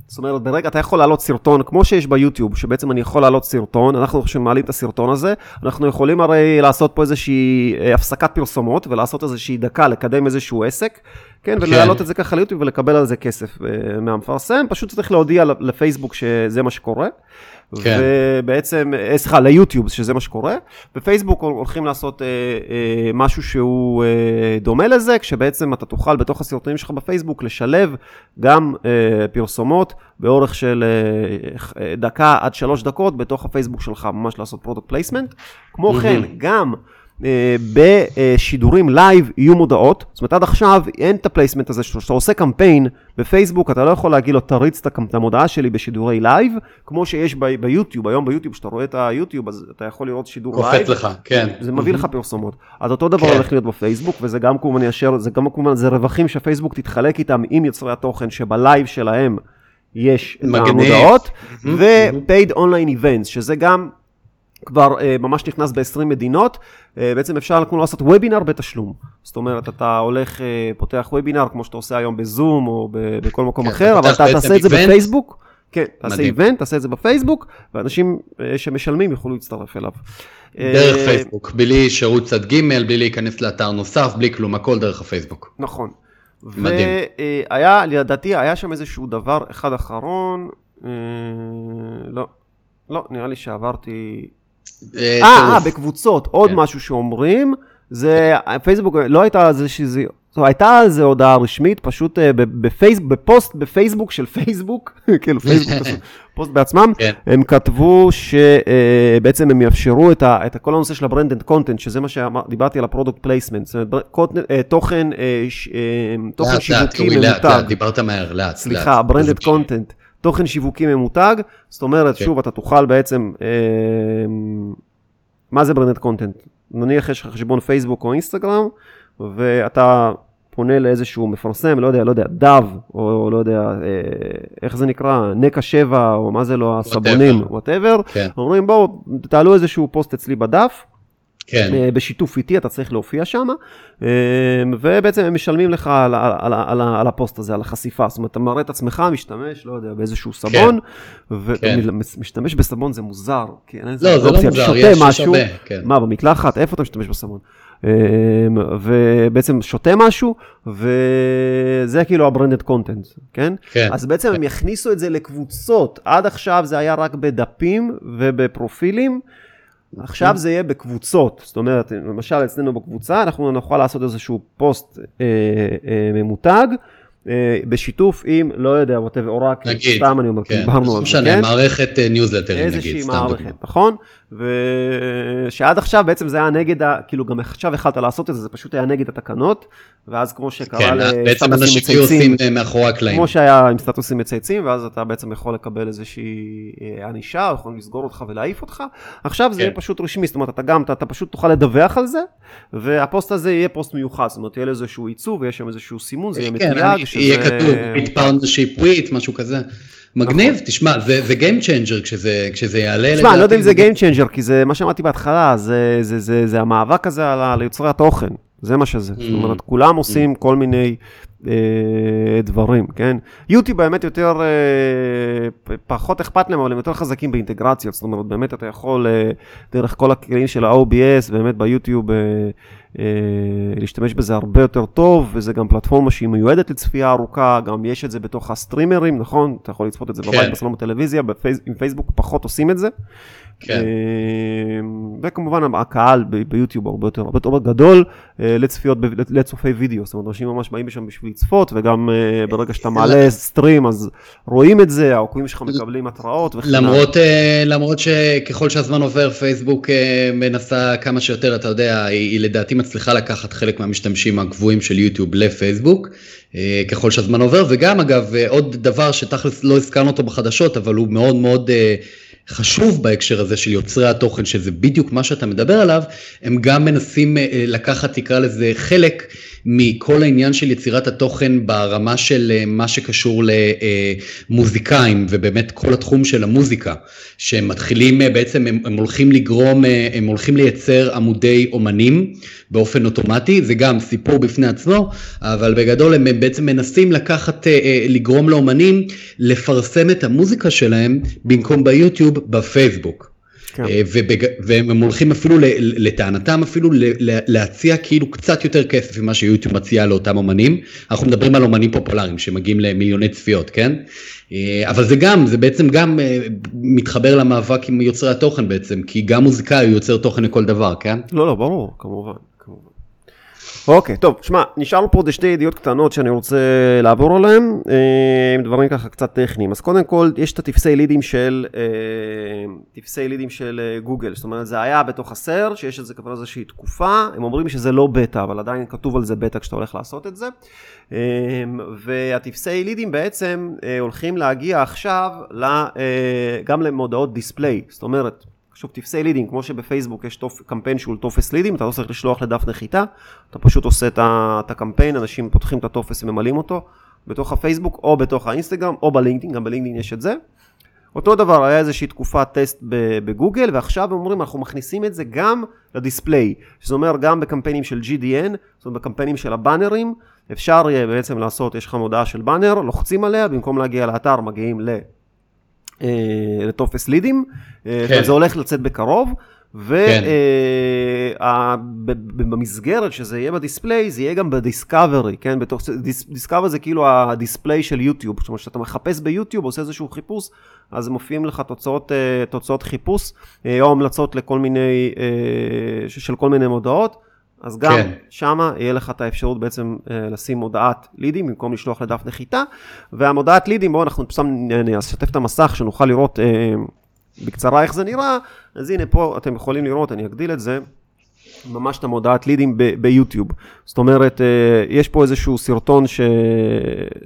זאת אומרת, ברגע אתה יכול להעלות סרטון, כמו שיש ביוטיוב, שבעצם אני יכול להעלות סרטון, אנחנו עכשיו מעלים את הסרטון הזה, אנחנו יכולים הרי לעשות פה איזושהי אה, הפסקת פרסומות, ולעשות איזושהי דקה, לקדם איזשהו עסק, כן, ולהעלות את זה ככה ליוטיוב ולקבל על זה כסף אה, מהמפרסם, פשוט צריך להודיע לפייסבוק שזה מה שקורה. כן. ובעצם, אה, סליחה, ליוטיוב, שזה מה שקורה. בפייסבוק הולכים לעשות אה, אה, משהו שהוא אה, דומה לזה, כשבעצם אתה תוכל בתוך הסרטונים שלך בפייסבוק לשלב גם אה, פרסומות באורך של אה, אה דקה עד שלוש דקות בתוך הפייסבוק שלך, ממש לעשות product placement. כמו. כן, גם... בשידורים לייב יהיו מודעות. זאת אומרת, עד עכשיו אין את ה placement הזה, שאתה עושה קמפיין בפייסבוק, אתה לא יכול להגיד לו, תריץ את המודעה שלי בשידורי לייב, כמו שיש ביוטיוב. היום ביוטיוב, כשאתה רואה את היוטיוב, אז אתה יכול לראות שידור לייב. קופץ לך, כן. זה מביא לך פרסומות. אז אותו דבר כן. הולך להיות בפייסבוק, וזה גם כמובן ישר, זה גם כמובן, זה רווחים שפייסבוק תתחלק איתם עם יוצרי התוכן שבלייב שלהם יש את המודעות, ו-paid online events, שזה גם כבר uh, ממש נכנס ב-20 מדינות, uh, בעצם אפשר כמו לעשות וובינר בתשלום. זאת אומרת, אתה הולך, uh, פותח וובינר כמו שאתה עושה היום בזום או ב- בכל מקום כן, אחר, אבל אתה תעשה את זה בפייסבוק. כן, תעשה איבנט, תעשה את זה בפייסבוק, ואנשים uh, שמשלמים יוכלו להצטרף אליו. דרך uh, פייסבוק, בלי שירות צד ג', בלי להיכנס לאתר נוסף, בלי כלום, הכל דרך הפייסבוק. נכון. מדהים. והיה, לדעתי, היה שם איזשהו דבר אחד אחרון, אה, לא, לא, נראה לי שעברתי... אה, אה, בקבוצות, עוד כן. משהו שאומרים, זה, פייסבוק, לא הייתה זה שזה, זאת הייתה על זה הודעה רשמית, פשוט אה, בפייסבוק, בפוסט בפייסבוק של פייסבוק, כאילו פייסבוק, פוסט בעצמם, כן. הם כתבו שבעצם הם יאפשרו את, ה, את כל הנושא של ה branded content, שזה מה שדיברתי על ה product placement, זאת אומרת, תוכן, תוכן שיווקי ממותג. דיברת מהר, לאט. סליחה, branded content. תוכן שיווקי ממותג, זאת אומרת, כן. שוב, אתה תוכל בעצם, אה, מה זה branded content? נניח יש לך חשבון פייסבוק או אינסטגרם, ואתה פונה לאיזשהו מפרסם, לא יודע, לא יודע, דאב, או, לא יודע, אה, איך זה נקרא, נקה 7, או מה זה לא, הסבונים, whatever, כן. אומרים בואו, תעלו איזשהו פוסט אצלי בדף, כן. אה, בשיתוף איתי, אתה צריך להופיע שם, אה, ובעצם הם משלמים לך על, על, על, על הפוסט הזה, על החשיפה. זאת אומרת, אתה מראה את עצמך, משתמש, לא יודע, באיזשהו כן. סבון, כן. ומשתמש כן. בסבון זה מוזר, כי אין איזה לא, זה לא מוזר, יש, משהו, הרבה, כן. מה, במקלחת? איפה אתה משתמש בסבון? אה, ובעצם שותה משהו, וזה כאילו ה branded content, כן? כן. אז בעצם כן. הם יכניסו את זה לקבוצות. עד עכשיו זה היה רק בדפים ובפרופילים. עכשיו זה יהיה בקבוצות, זאת אומרת, למשל אצלנו בקבוצה, אנחנו נוכל לעשות איזשהו פוסט אה, אה, ממותג, בשיתוף עם, לא יודע, או רק, סתם אני אומר, כן, דיברנו על זה, כן? מערכת ניוזלטרים נגיד, איזושהי מערכת, נכון? ושעד עכשיו בעצם זה היה נגד. כאילו גם עכשיו יכלת לעשות את זה, זה פשוט היה נגד התקנות, ואז כמו שקרה כן, לסטטוסים מצייצים, אה, מאחורי הקלעים. כמו שהיה עם סטטוסים מצייצים, ואז אתה בעצם יכול לקבל איזושהי אה, ענישה, או יכולים לסגור אותך ולהעיף אותך, עכשיו זה יהיה כן. פשוט רשמי, זאת אומרת, אתה גם, אתה, פשוט תוכל לדווח על זה, והפוסט הזה יהיה פוסט מיוחד, זאת אומרת, יהיה לו איזשהו עיצוב, ויש שם איזשהו סימון, זה יהיה כן, מתויג. יהיה כתוב, partnership with, משהו כזה. מגניב, נכון. תשמע, זה, זה Game Changer כשזה, כשזה יעלה. תשמע, אני לא יודע אם זה Game Changer, כי זה מה שאמרתי בהתחלה, זה, זה, זה, זה המאבק הזה על, על יוצרי התוכן, זה מה שזה. Mm. זאת אומרת, כולם עושים mm. כל מיני אה, דברים, כן? יוטיוב באמת יותר, אה, פחות אכפת להם, אבל הם יותר חזקים באינטגרציות, זאת אומרת, באמת אתה יכול אה, דרך כל הכלים של ה-OBS, באמת ביוטיוב, אה, להשתמש בזה הרבה יותר טוב, וזה גם פלטפורמה שהיא מיועדת לצפייה ארוכה, גם יש את זה בתוך הסטרימרים, נכון? אתה יכול לצפות את זה בבית, כן. בסלון בטלוויזיה, בפייס, עם פייסבוק פחות עושים את זה. כן. אה, וכמובן הקהל ביוטיוב הרבה יותר, הרבה יותר גדול אה, לצפיות, לצופי וידאו, זאת אומרת, אנשים ממש באים לשם בשביל לצפות, וגם אה, ברגע שאתה מעלה סטרים אז רואים את זה, העוקבים שלך מקבלים התראות וכן למרות, למרות שככל שהזמן עובר, פייסבוק מנסה כמה שיותר, אתה יודע, היא, היא לדעתי מצליחה לקחת חלק מהמשתמשים הקבועים של יוטיוב לפייסבוק. ככל שהזמן עובר, וגם אגב, עוד דבר שתכלס לא הזכרנו אותו בחדשות, אבל הוא מאוד מאוד חשוב בהקשר הזה של יוצרי התוכן, שזה בדיוק מה שאתה מדבר עליו, הם גם מנסים אה, לקחת, תקרא לזה, חלק מכל העניין של יצירת התוכן ברמה של אה, מה שקשור למוזיקאים, ובאמת כל התחום של המוזיקה, שהם מתחילים אה, בעצם, הם, הם הולכים לגרום, הם הולכים לייצר עמודי אומנים באופן אוטומטי, זה גם סיפור בפני עצמו, אבל בגדול הם בעצם מנסים לקחת, לגרום לאומנים לפרסם את המוזיקה שלהם במקום ביוטיוב בפייסבוק. כן. ובג... והם הולכים אפילו לטענתם אפילו להציע כאילו קצת יותר כסף ממה שיוטיוב מציע לאותם אומנים. אנחנו מדברים על אומנים פופולריים שמגיעים למיליוני צפיות, כן? אבל זה גם, זה בעצם גם מתחבר למאבק עם יוצרי התוכן בעצם, כי גם מוזיקאי הוא יוצר תוכן לכל דבר, כן? לא, לא, ברור, כמובן. אוקיי, טוב, שמע, נשארנו פה עוד שתי ידיעות קטנות שאני רוצה לעבור עליהן, אה, עם דברים ככה קצת טכניים. אז קודם כל, יש את הטפסי לידים של, אה, טפסי לידים של אה, גוגל, זאת אומרת, זה היה בתוך הסר, שיש את זה כבר איזושהי תקופה, הם אומרים שזה לא בטא, אבל עדיין כתוב על זה בטא כשאתה הולך לעשות את זה. והטפסי לידים בעצם הולכים להגיע עכשיו גם למודעות display, זאת אומרת, שוב, טפסי לידים, כמו שבפייסבוק יש תופ, קמפיין שהוא טופס לידים, אתה לא צריך לשלוח לדף נחיתה, אתה פשוט עושה את הקמפיין, אנשים פותחים את הטופס וממלאים אותו בתוך הפייסבוק או בתוך האינסטגרם או בלינקדאין, גם בלינקדאין יש את זה. אותו דבר, היה איזושהי תקופת טסט בגוגל, ועכשיו אומרים, אנחנו מכניסים את זה גם ל display, שזה אומר גם בקמפיינים של GDN, זאת אומרת בקמפיינים של הבאנרים, אפשר יהיה בעצם לעשות, יש לך מודעה של באנר, לוחצים עליה, במקום להגיע לאתר מגיעים. אה, לטופס לידים, כן. זה הולך לצאת בקרוב. ובמסגרת כן. אה, שזה יהיה בדיספליי, זה יהיה גם בדיסקאברי, כן? בתוך, דיסקאברי זה כאילו הדיספליי של יוטיוב, זאת אומרת, כשאתה מחפש ביוטיוב, עושה איזשהו חיפוש, אז מופיעים לך תוצאות, תוצאות חיפוש, או המלצות לכל מיני, של כל מיני מודעות. אז גם כן. שמה יהיה לך את האפשרות בעצם אה, לשים מודעת לידים במקום לשלוח לדף נחיתה. והמודעת לידים, בואו אנחנו פשוט נשתף את המסך שנוכל לראות אה, בקצרה איך זה נראה. אז הנה פה אתם יכולים לראות, אני אגדיל את זה. ממש את המודעת לידים ביוטיוב. זאת אומרת, אה, יש פה איזשהו סרטון ש...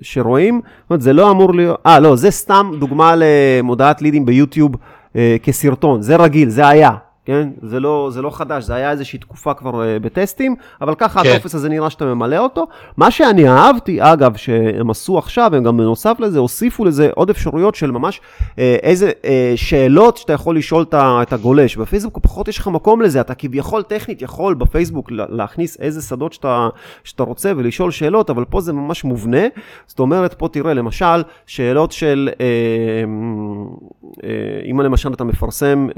שרואים, זאת אומרת, זה לא אמור להיות, אה, לא, זה סתם דוגמה למודעת לידים ביוטיוב אה, כסרטון, זה רגיל, זה היה. כן? זה לא, זה לא חדש, זה היה איזושהי תקופה כבר uh, בטסטים, אבל ככה כן. הטופס הזה נראה שאתה ממלא אותו. מה שאני אהבתי, אגב, שהם עשו עכשיו, הם גם בנוסף לזה הוסיפו לזה עוד אפשרויות של ממש uh, איזה uh, שאלות שאתה יכול לשאול את הגולש. בפייסבוק פחות יש לך מקום לזה, אתה כביכול טכנית יכול בפייסבוק להכניס איזה שדות שאתה, שאתה רוצה ולשאול שאלות, אבל פה זה ממש מובנה. זאת אומרת, פה תראה, למשל, שאלות של, uh, uh, אם למשל אתה מפרסם uh,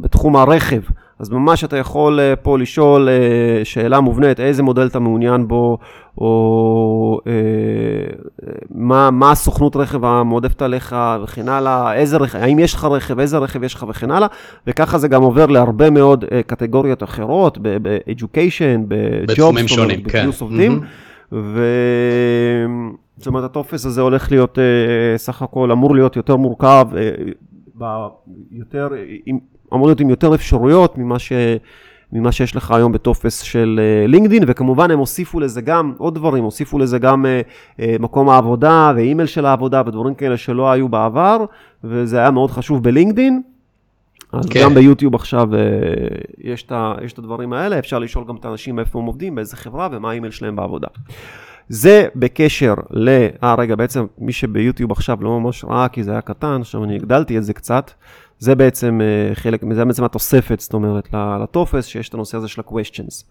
בתחום הר... רכב, אז ממש אתה יכול uh, פה לשאול uh, שאלה מובנית, איזה מודל אתה מעוניין בו, או uh, מה, מה הסוכנות רכב המועדפת עליך וכן הלאה, איזה רכב, האם יש לך רכב, איזה רכב יש לך וכן הלאה, וככה זה גם עובר להרבה מאוד קטגוריות אחרות, ב-education, ב-jobs, כן. עובדים, mm-hmm. ו... זאת אומרת, הטופס הזה הולך להיות, סך הכל אמור להיות יותר מורכב, uh, יותר, עם, אמור להיות עם יותר אפשרויות ממה, ש, ממה שיש לך היום בטופס של לינקדין, uh, וכמובן הם הוסיפו לזה גם עוד דברים, הוסיפו לזה גם uh, uh, מקום העבודה ואימייל של העבודה ודברים כאלה שלא היו בעבר, וזה היה מאוד חשוב בלינקדין. אז כן. גם ביוטיוב עכשיו יש, את יש את הדברים האלה, אפשר לשאול גם את האנשים איפה הם עובדים, באיזה חברה ומה האימייל שלהם בעבודה. זה בקשר ל... אה, רגע, בעצם מי שביוטיוב עכשיו לא ממש ראה, כי זה היה קטן, עכשיו אני הגדלתי את זה קצת. זה בעצם אה, חלק, זה בעצם התוספת, זאת אומרת, לטופס, שיש את הנושא הזה של ה-questions.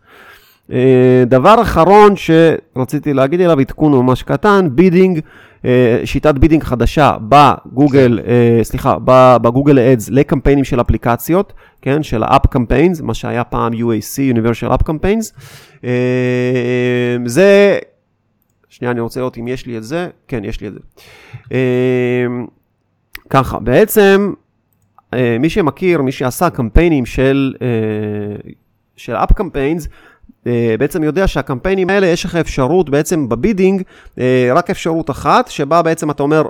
אה, דבר אחרון שרציתי להגיד עליו, עדכון ממש קטן, bidding, אה, שיטת bidding חדשה בגוגל, סליחה, בגוגל אדס לקמפיינים של אפליקציות, כן, של ה- app campaigns, מה שהיה פעם UAC, Universal App Campaigns. זה, שנייה, אני רוצה לראות אם יש לי את זה, כן, יש לי את זה. ככה, בעצם מי שמכיר, מי שעשה קמפיינים של, אה, של app campaigns, אה, בעצם יודע שהקמפיינים האלה, יש לך אפשרות בעצם ב bidding, רק אפשרות אחת, שבה בעצם אתה אומר,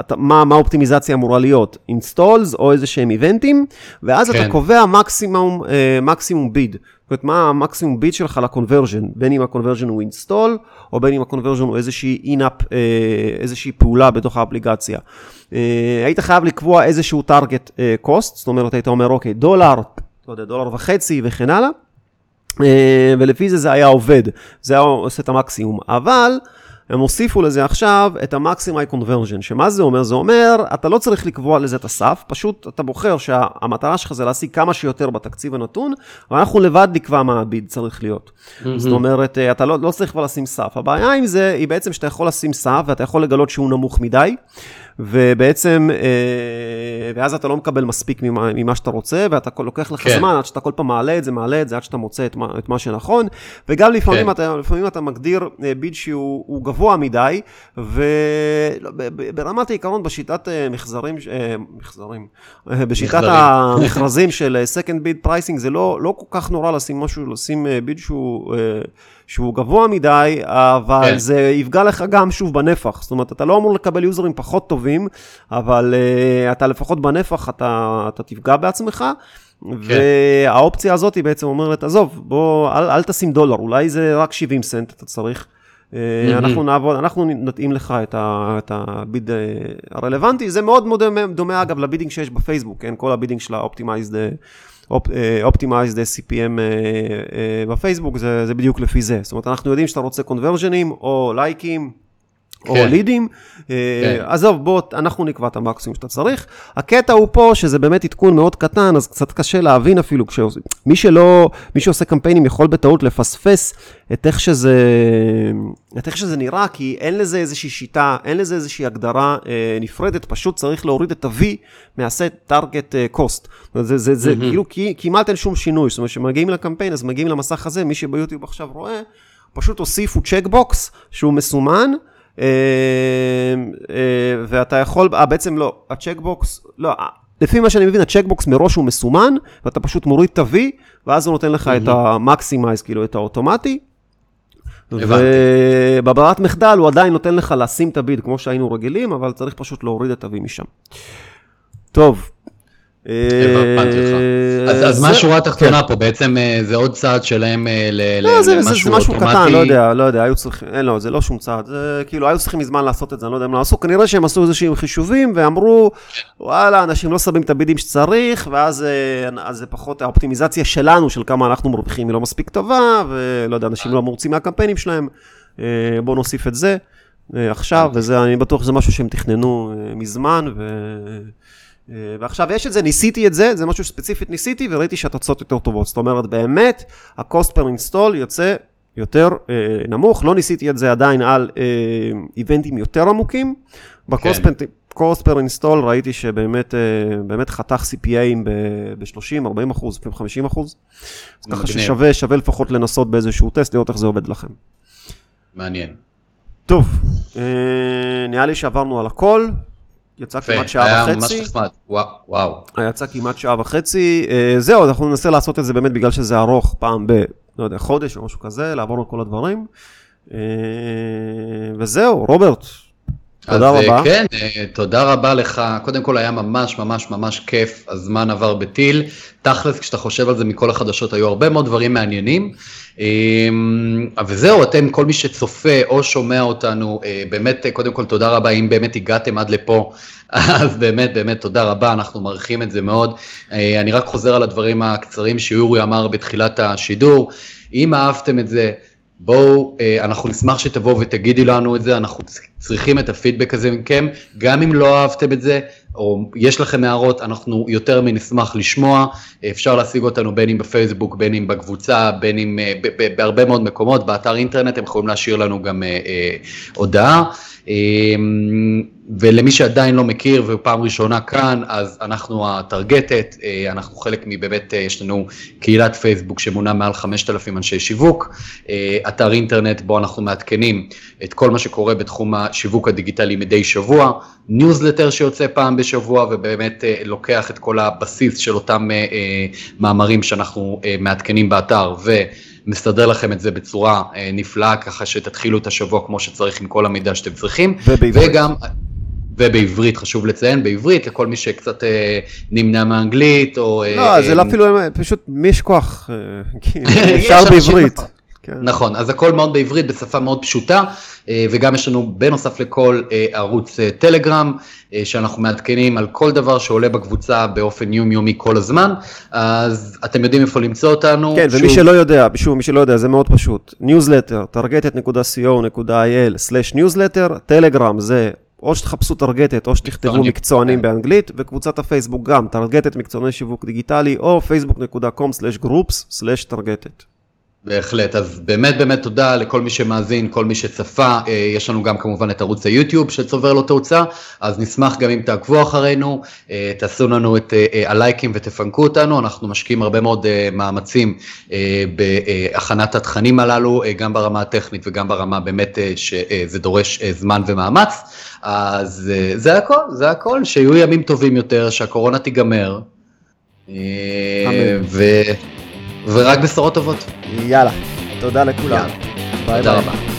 אתה, מה, מה האופטימיזציה אמורה להיות, installs או איזה שהם איבנטים, ואז כן. אתה קובע מקסימום, מקסימום bid. זאת אומרת, מה המקסימום bid שלך ל conversion, בין אם ה conversion הוא install, או בין אם ה conversion הוא איזושהי in-app, איזושהי פעולה בתוך האפליקציה. אה, היית חייב לקבוע איזשהו target אה, cost, זאת אומרת, היית אומר, אוקיי, דולר, לא יודע, דולר וחצי וכן הלאה, אה, ולפי זה זה היה עובד, זה היה עושה את המקסימום. אבל הם הוסיפו לזה עכשיו את ה-Maximum Conversion, שמה זה אומר? זה אומר, אתה לא צריך לקבוע לזה את הסף, פשוט אתה בוחר שהמטרה שלך זה להשיג כמה שיותר בתקציב הנתון, ואנחנו לבד נקבע מה הביד צריך להיות. Mm-hmm. זאת אומרת, אתה לא, לא צריך כבר לשים סף. הבעיה עם זה היא בעצם שאתה יכול לשים סף ואתה יכול לגלות שהוא נמוך מדי, ובעצם, אה, ואז אתה לא מקבל מספיק ממה, ממה שאתה רוצה, ואתה לוקח לך כן. זמן עד שאתה כל פעם מעלה את זה, מעלה את זה, עד שאתה מוצא את מה, את מה שנכון, וגם לפעמים, כן. אתה, לפעמים אתה מגדיר אה, ביד שהוא הוא גבוה מדי, וברמת העיקרון בשיטת אה, מחזרים, מחזרים, בשיטת. המכרזים של second bid pricing, זה לא, לא כל כך נורא לשים משהו, לשים ביד שהוא, שהוא גבוה מדי, אבל כן. זה יפגע לך גם שוב בנפח. זאת אומרת, אתה לא אמור לקבל יוזרים פחות טובים, אבל uh, אתה לפחות בנפח, אתה, אתה תפגע בעצמך. והאופציה הזאת היא בעצם אומרת, עזוב, בוא, אל, אל תשים דולר, אולי זה רק 70 סנט אתה צריך. אה, אנחנו נעבוד, אנחנו נתאים לך את, ה, את הביד אה, הרלוונטי, זה מאוד מאוד דומה, דומה אגב ל bidding שיש בפייסבוק, כן? כל ה bidding של ה- Optimized Optimized CPM אה, אה, בפייסבוק, זה, בדיוק לפי זה. זאת אומרת, אנחנו יודעים שאתה רוצה קונברז'נים או לייקים. או כן. לידים, כן. אה, עזוב, בוא, אנחנו נקבע את המקסימום שאתה צריך. הקטע הוא פה שזה באמת עדכון מאוד קטן, אז קצת קשה להבין אפילו. מי שלא, מי שעושה קמפיינים יכול בטעות לפספס את איך שזה, את איך שזה נראה, כי אין לזה איזושהי שיטה, אין לזה איזושהי הגדרה אה, נפרדת, פשוט צריך להוריד את ה-V מה set target אה, cost. זה, זה, זה כאילו כי- כמעט אין שום שינוי, זאת אומרת, כשמגיעים לקמפיין, אז מגיעים למסך הזה, מי שביוטיוב עכשיו רואה, פשוט הוסיפו checkbox שהוא מסומן, ואתה יכול, אה, בעצם לא, ה checkbox, לא, אה, לפי מה שאני מבין, ה checkbox מראש הוא מסומן, ואתה פשוט מוריד את ה-V, ואז הוא נותן לך את ה-maximize, כאילו את האוטומטי. ובברירת מחדל הוא עדיין נותן לך לשים את הביד כמו שהיינו רגילים, אבל צריך פשוט להוריד את ה-V משם. טוב. אה, אז, מה השורה התחתונה כן. פה? בעצם אה, זה עוד צעד שלהם אה, לא, ל- זה, זה, למשהו זה משהו אוטומטי? קטן, לא יודע, לא יודע, היו צריכים, אין, לא, זה לא שום צעד, זה כאילו, היו צריכים מזמן לעשות את זה, אני לא יודע אם לא עשו, כנראה שהם עשו איזשהם חישובים ואמרו, וואלה, אנשים לא שמים את הבידים שצריך, ואז אז זה פחות, האופטימיזציה שלנו, של כמה אנחנו מרוויחים, היא לא מספיק טובה, ולא יודע, אנשים לא מרוצים מהקמפיינים שלהם, בואו נוסיף את זה עכשיו, וזה, אני בטוח שזה משהו שהם תכננו מזמן, ו... אה, ועכשיו יש את זה, ניסיתי את זה, זה משהו שספציפית ניסיתי וראיתי שהתוצאות יותר טובות. זאת אומרת, באמת, ה-cost per install יוצא יותר אה, נמוך, לא ניסיתי את זה עדיין על אה, איבנטים יותר עמוקים. ב-cost כן. per- cost per install ראיתי שבאמת אה, באמת חתך CPAים ב-30, 40 אחוז, לפעמים 50 אחוז. אז ככה. ששווה שווה לפחות לנסות באיזשהו טסט, לראות איך זה עובד לכם. מעניין. טוב, אה, נראה לי שעברנו על הכל, יצא כמעט שעה היה וחצי. ממש נחמד. וואו, וואו. יצא כמעט שעה וחצי. זהו, אנחנו ננסה לעשות את זה באמת בגלל שזה ארוך, פעם ב, לא יודע, חודש או משהו כזה, לעבור על כל הדברים. אה, וזהו, רוברט, תודה אז, רבה. אה, כן, אה, תודה רבה לך. קודם כל היה ממש ממש ממש כיף, הזמן עבר בטיל. תכלס, כשאתה חושב על זה מכל החדשות, היו הרבה מאוד דברים מעניינים. אה, וזהו, אתם, כל מי שצופה או שומע אותנו, אה, באמת, קודם כל תודה רבה, אם באמת הגעתם עד לפה, אז באמת, באמת, תודה רבה, אנחנו מעריכים את זה מאוד. אה, אני רק חוזר על הדברים הקצרים שיורי אמר בתחילת השידור. אם אהבתם את זה, בואו, אה, אנחנו נשמח שתבואו ותגידו לנו את זה, אנחנו צריכים את הפידבק הזה מכם, גם אם לא אהבתם את זה, או יש לכם הערות, אנחנו יותר מנשמח לשמוע, אפשר להשיג אותנו בין אם בפייסבוק, בין אם בקבוצה, בין אם אה, בהרבה מאוד מקומות, באתר אינטרנט הם יכולים להשאיר לנו גם אה, אה, הודעה. אה, ולמי שעדיין לא מכיר ופעם ראשונה כאן, אז אנחנו ה Targeted, אה, אנחנו חלק מבאמת, אה, יש לנו קהילת פייסבוק שמונה מעל 5,000 אנשי שיווק, אה, אתר אינטרנט בו אנחנו מעדכנים את כל מה שקורה בתחום השיווק הדיגיטלי מדי שבוע, ניוזלטר שיוצא פעם בשבוע ובאמת לוקח את כל הבסיס של אותם מאמרים שאנחנו מעדכנים באתר ומסדר לכם את זה בצורה אה, נפלאה, ככה שתתחילו את השבוע כמו שצריך עם כל המידע שאתם צריכים. ובעברית. וגם, ובעברית חשוב לציין, בעברית לכל מי שקצת אה, נמנע מאנגלית או... לא, אה, זה לא אה, אפילו, פשוט מי יש כוח, אה, יש אפשר אנשים, בעברית. נכון. כן. נכון, אז הכל מאוד בעברית, בשפה מאוד פשוטה, אה, וגם יש לנו בנוסף לכל אה, ערוץ אה, טלגרם, אה, שאנחנו מעדכנים על כל דבר שעולה בקבוצה באופן יומיומי כל הזמן, אז אתם יודעים איפה למצוא אותנו. כן, ומי שוב, שלא יודע, שוב, מי שלא יודע, זה מאוד פשוט. ניוזלטר, targeted.co.il/newsletter, טלגרם זה או שתחפשו טרגטת או שתכתבו מקצוענים. מקצוענים כן. באנגלית, וקבוצת הפייסבוק גם, טרגטת מקצועני שיווק דיגיטלי, או facebook.com/groups/targeted. בהחלט, אז באמת באמת תודה לכל מי שמאזין, כל מי שצפה, אה, יש לנו גם כמובן את ערוץ היוטיוב שצובר לו תאוצה, אז נשמח גם אם תעקבו אחרינו, אה, תעשו לנו את אה, הלייקים ותפנקו אותנו, אנחנו משקיעים הרבה מאוד מאמצים בהכנת התכנים הללו, גם ברמה הטכנית וגם ברמה באמת שזה דורש זמן ומאמץ, אז זה הכל, זה הכל, שיהיו ימים טובים יותר, שהקורונה תיגמר. אמן. ו... ורק בשורות טובות. יאללה, תודה לכולם. יאללה. ביי תודה ביי. רבה.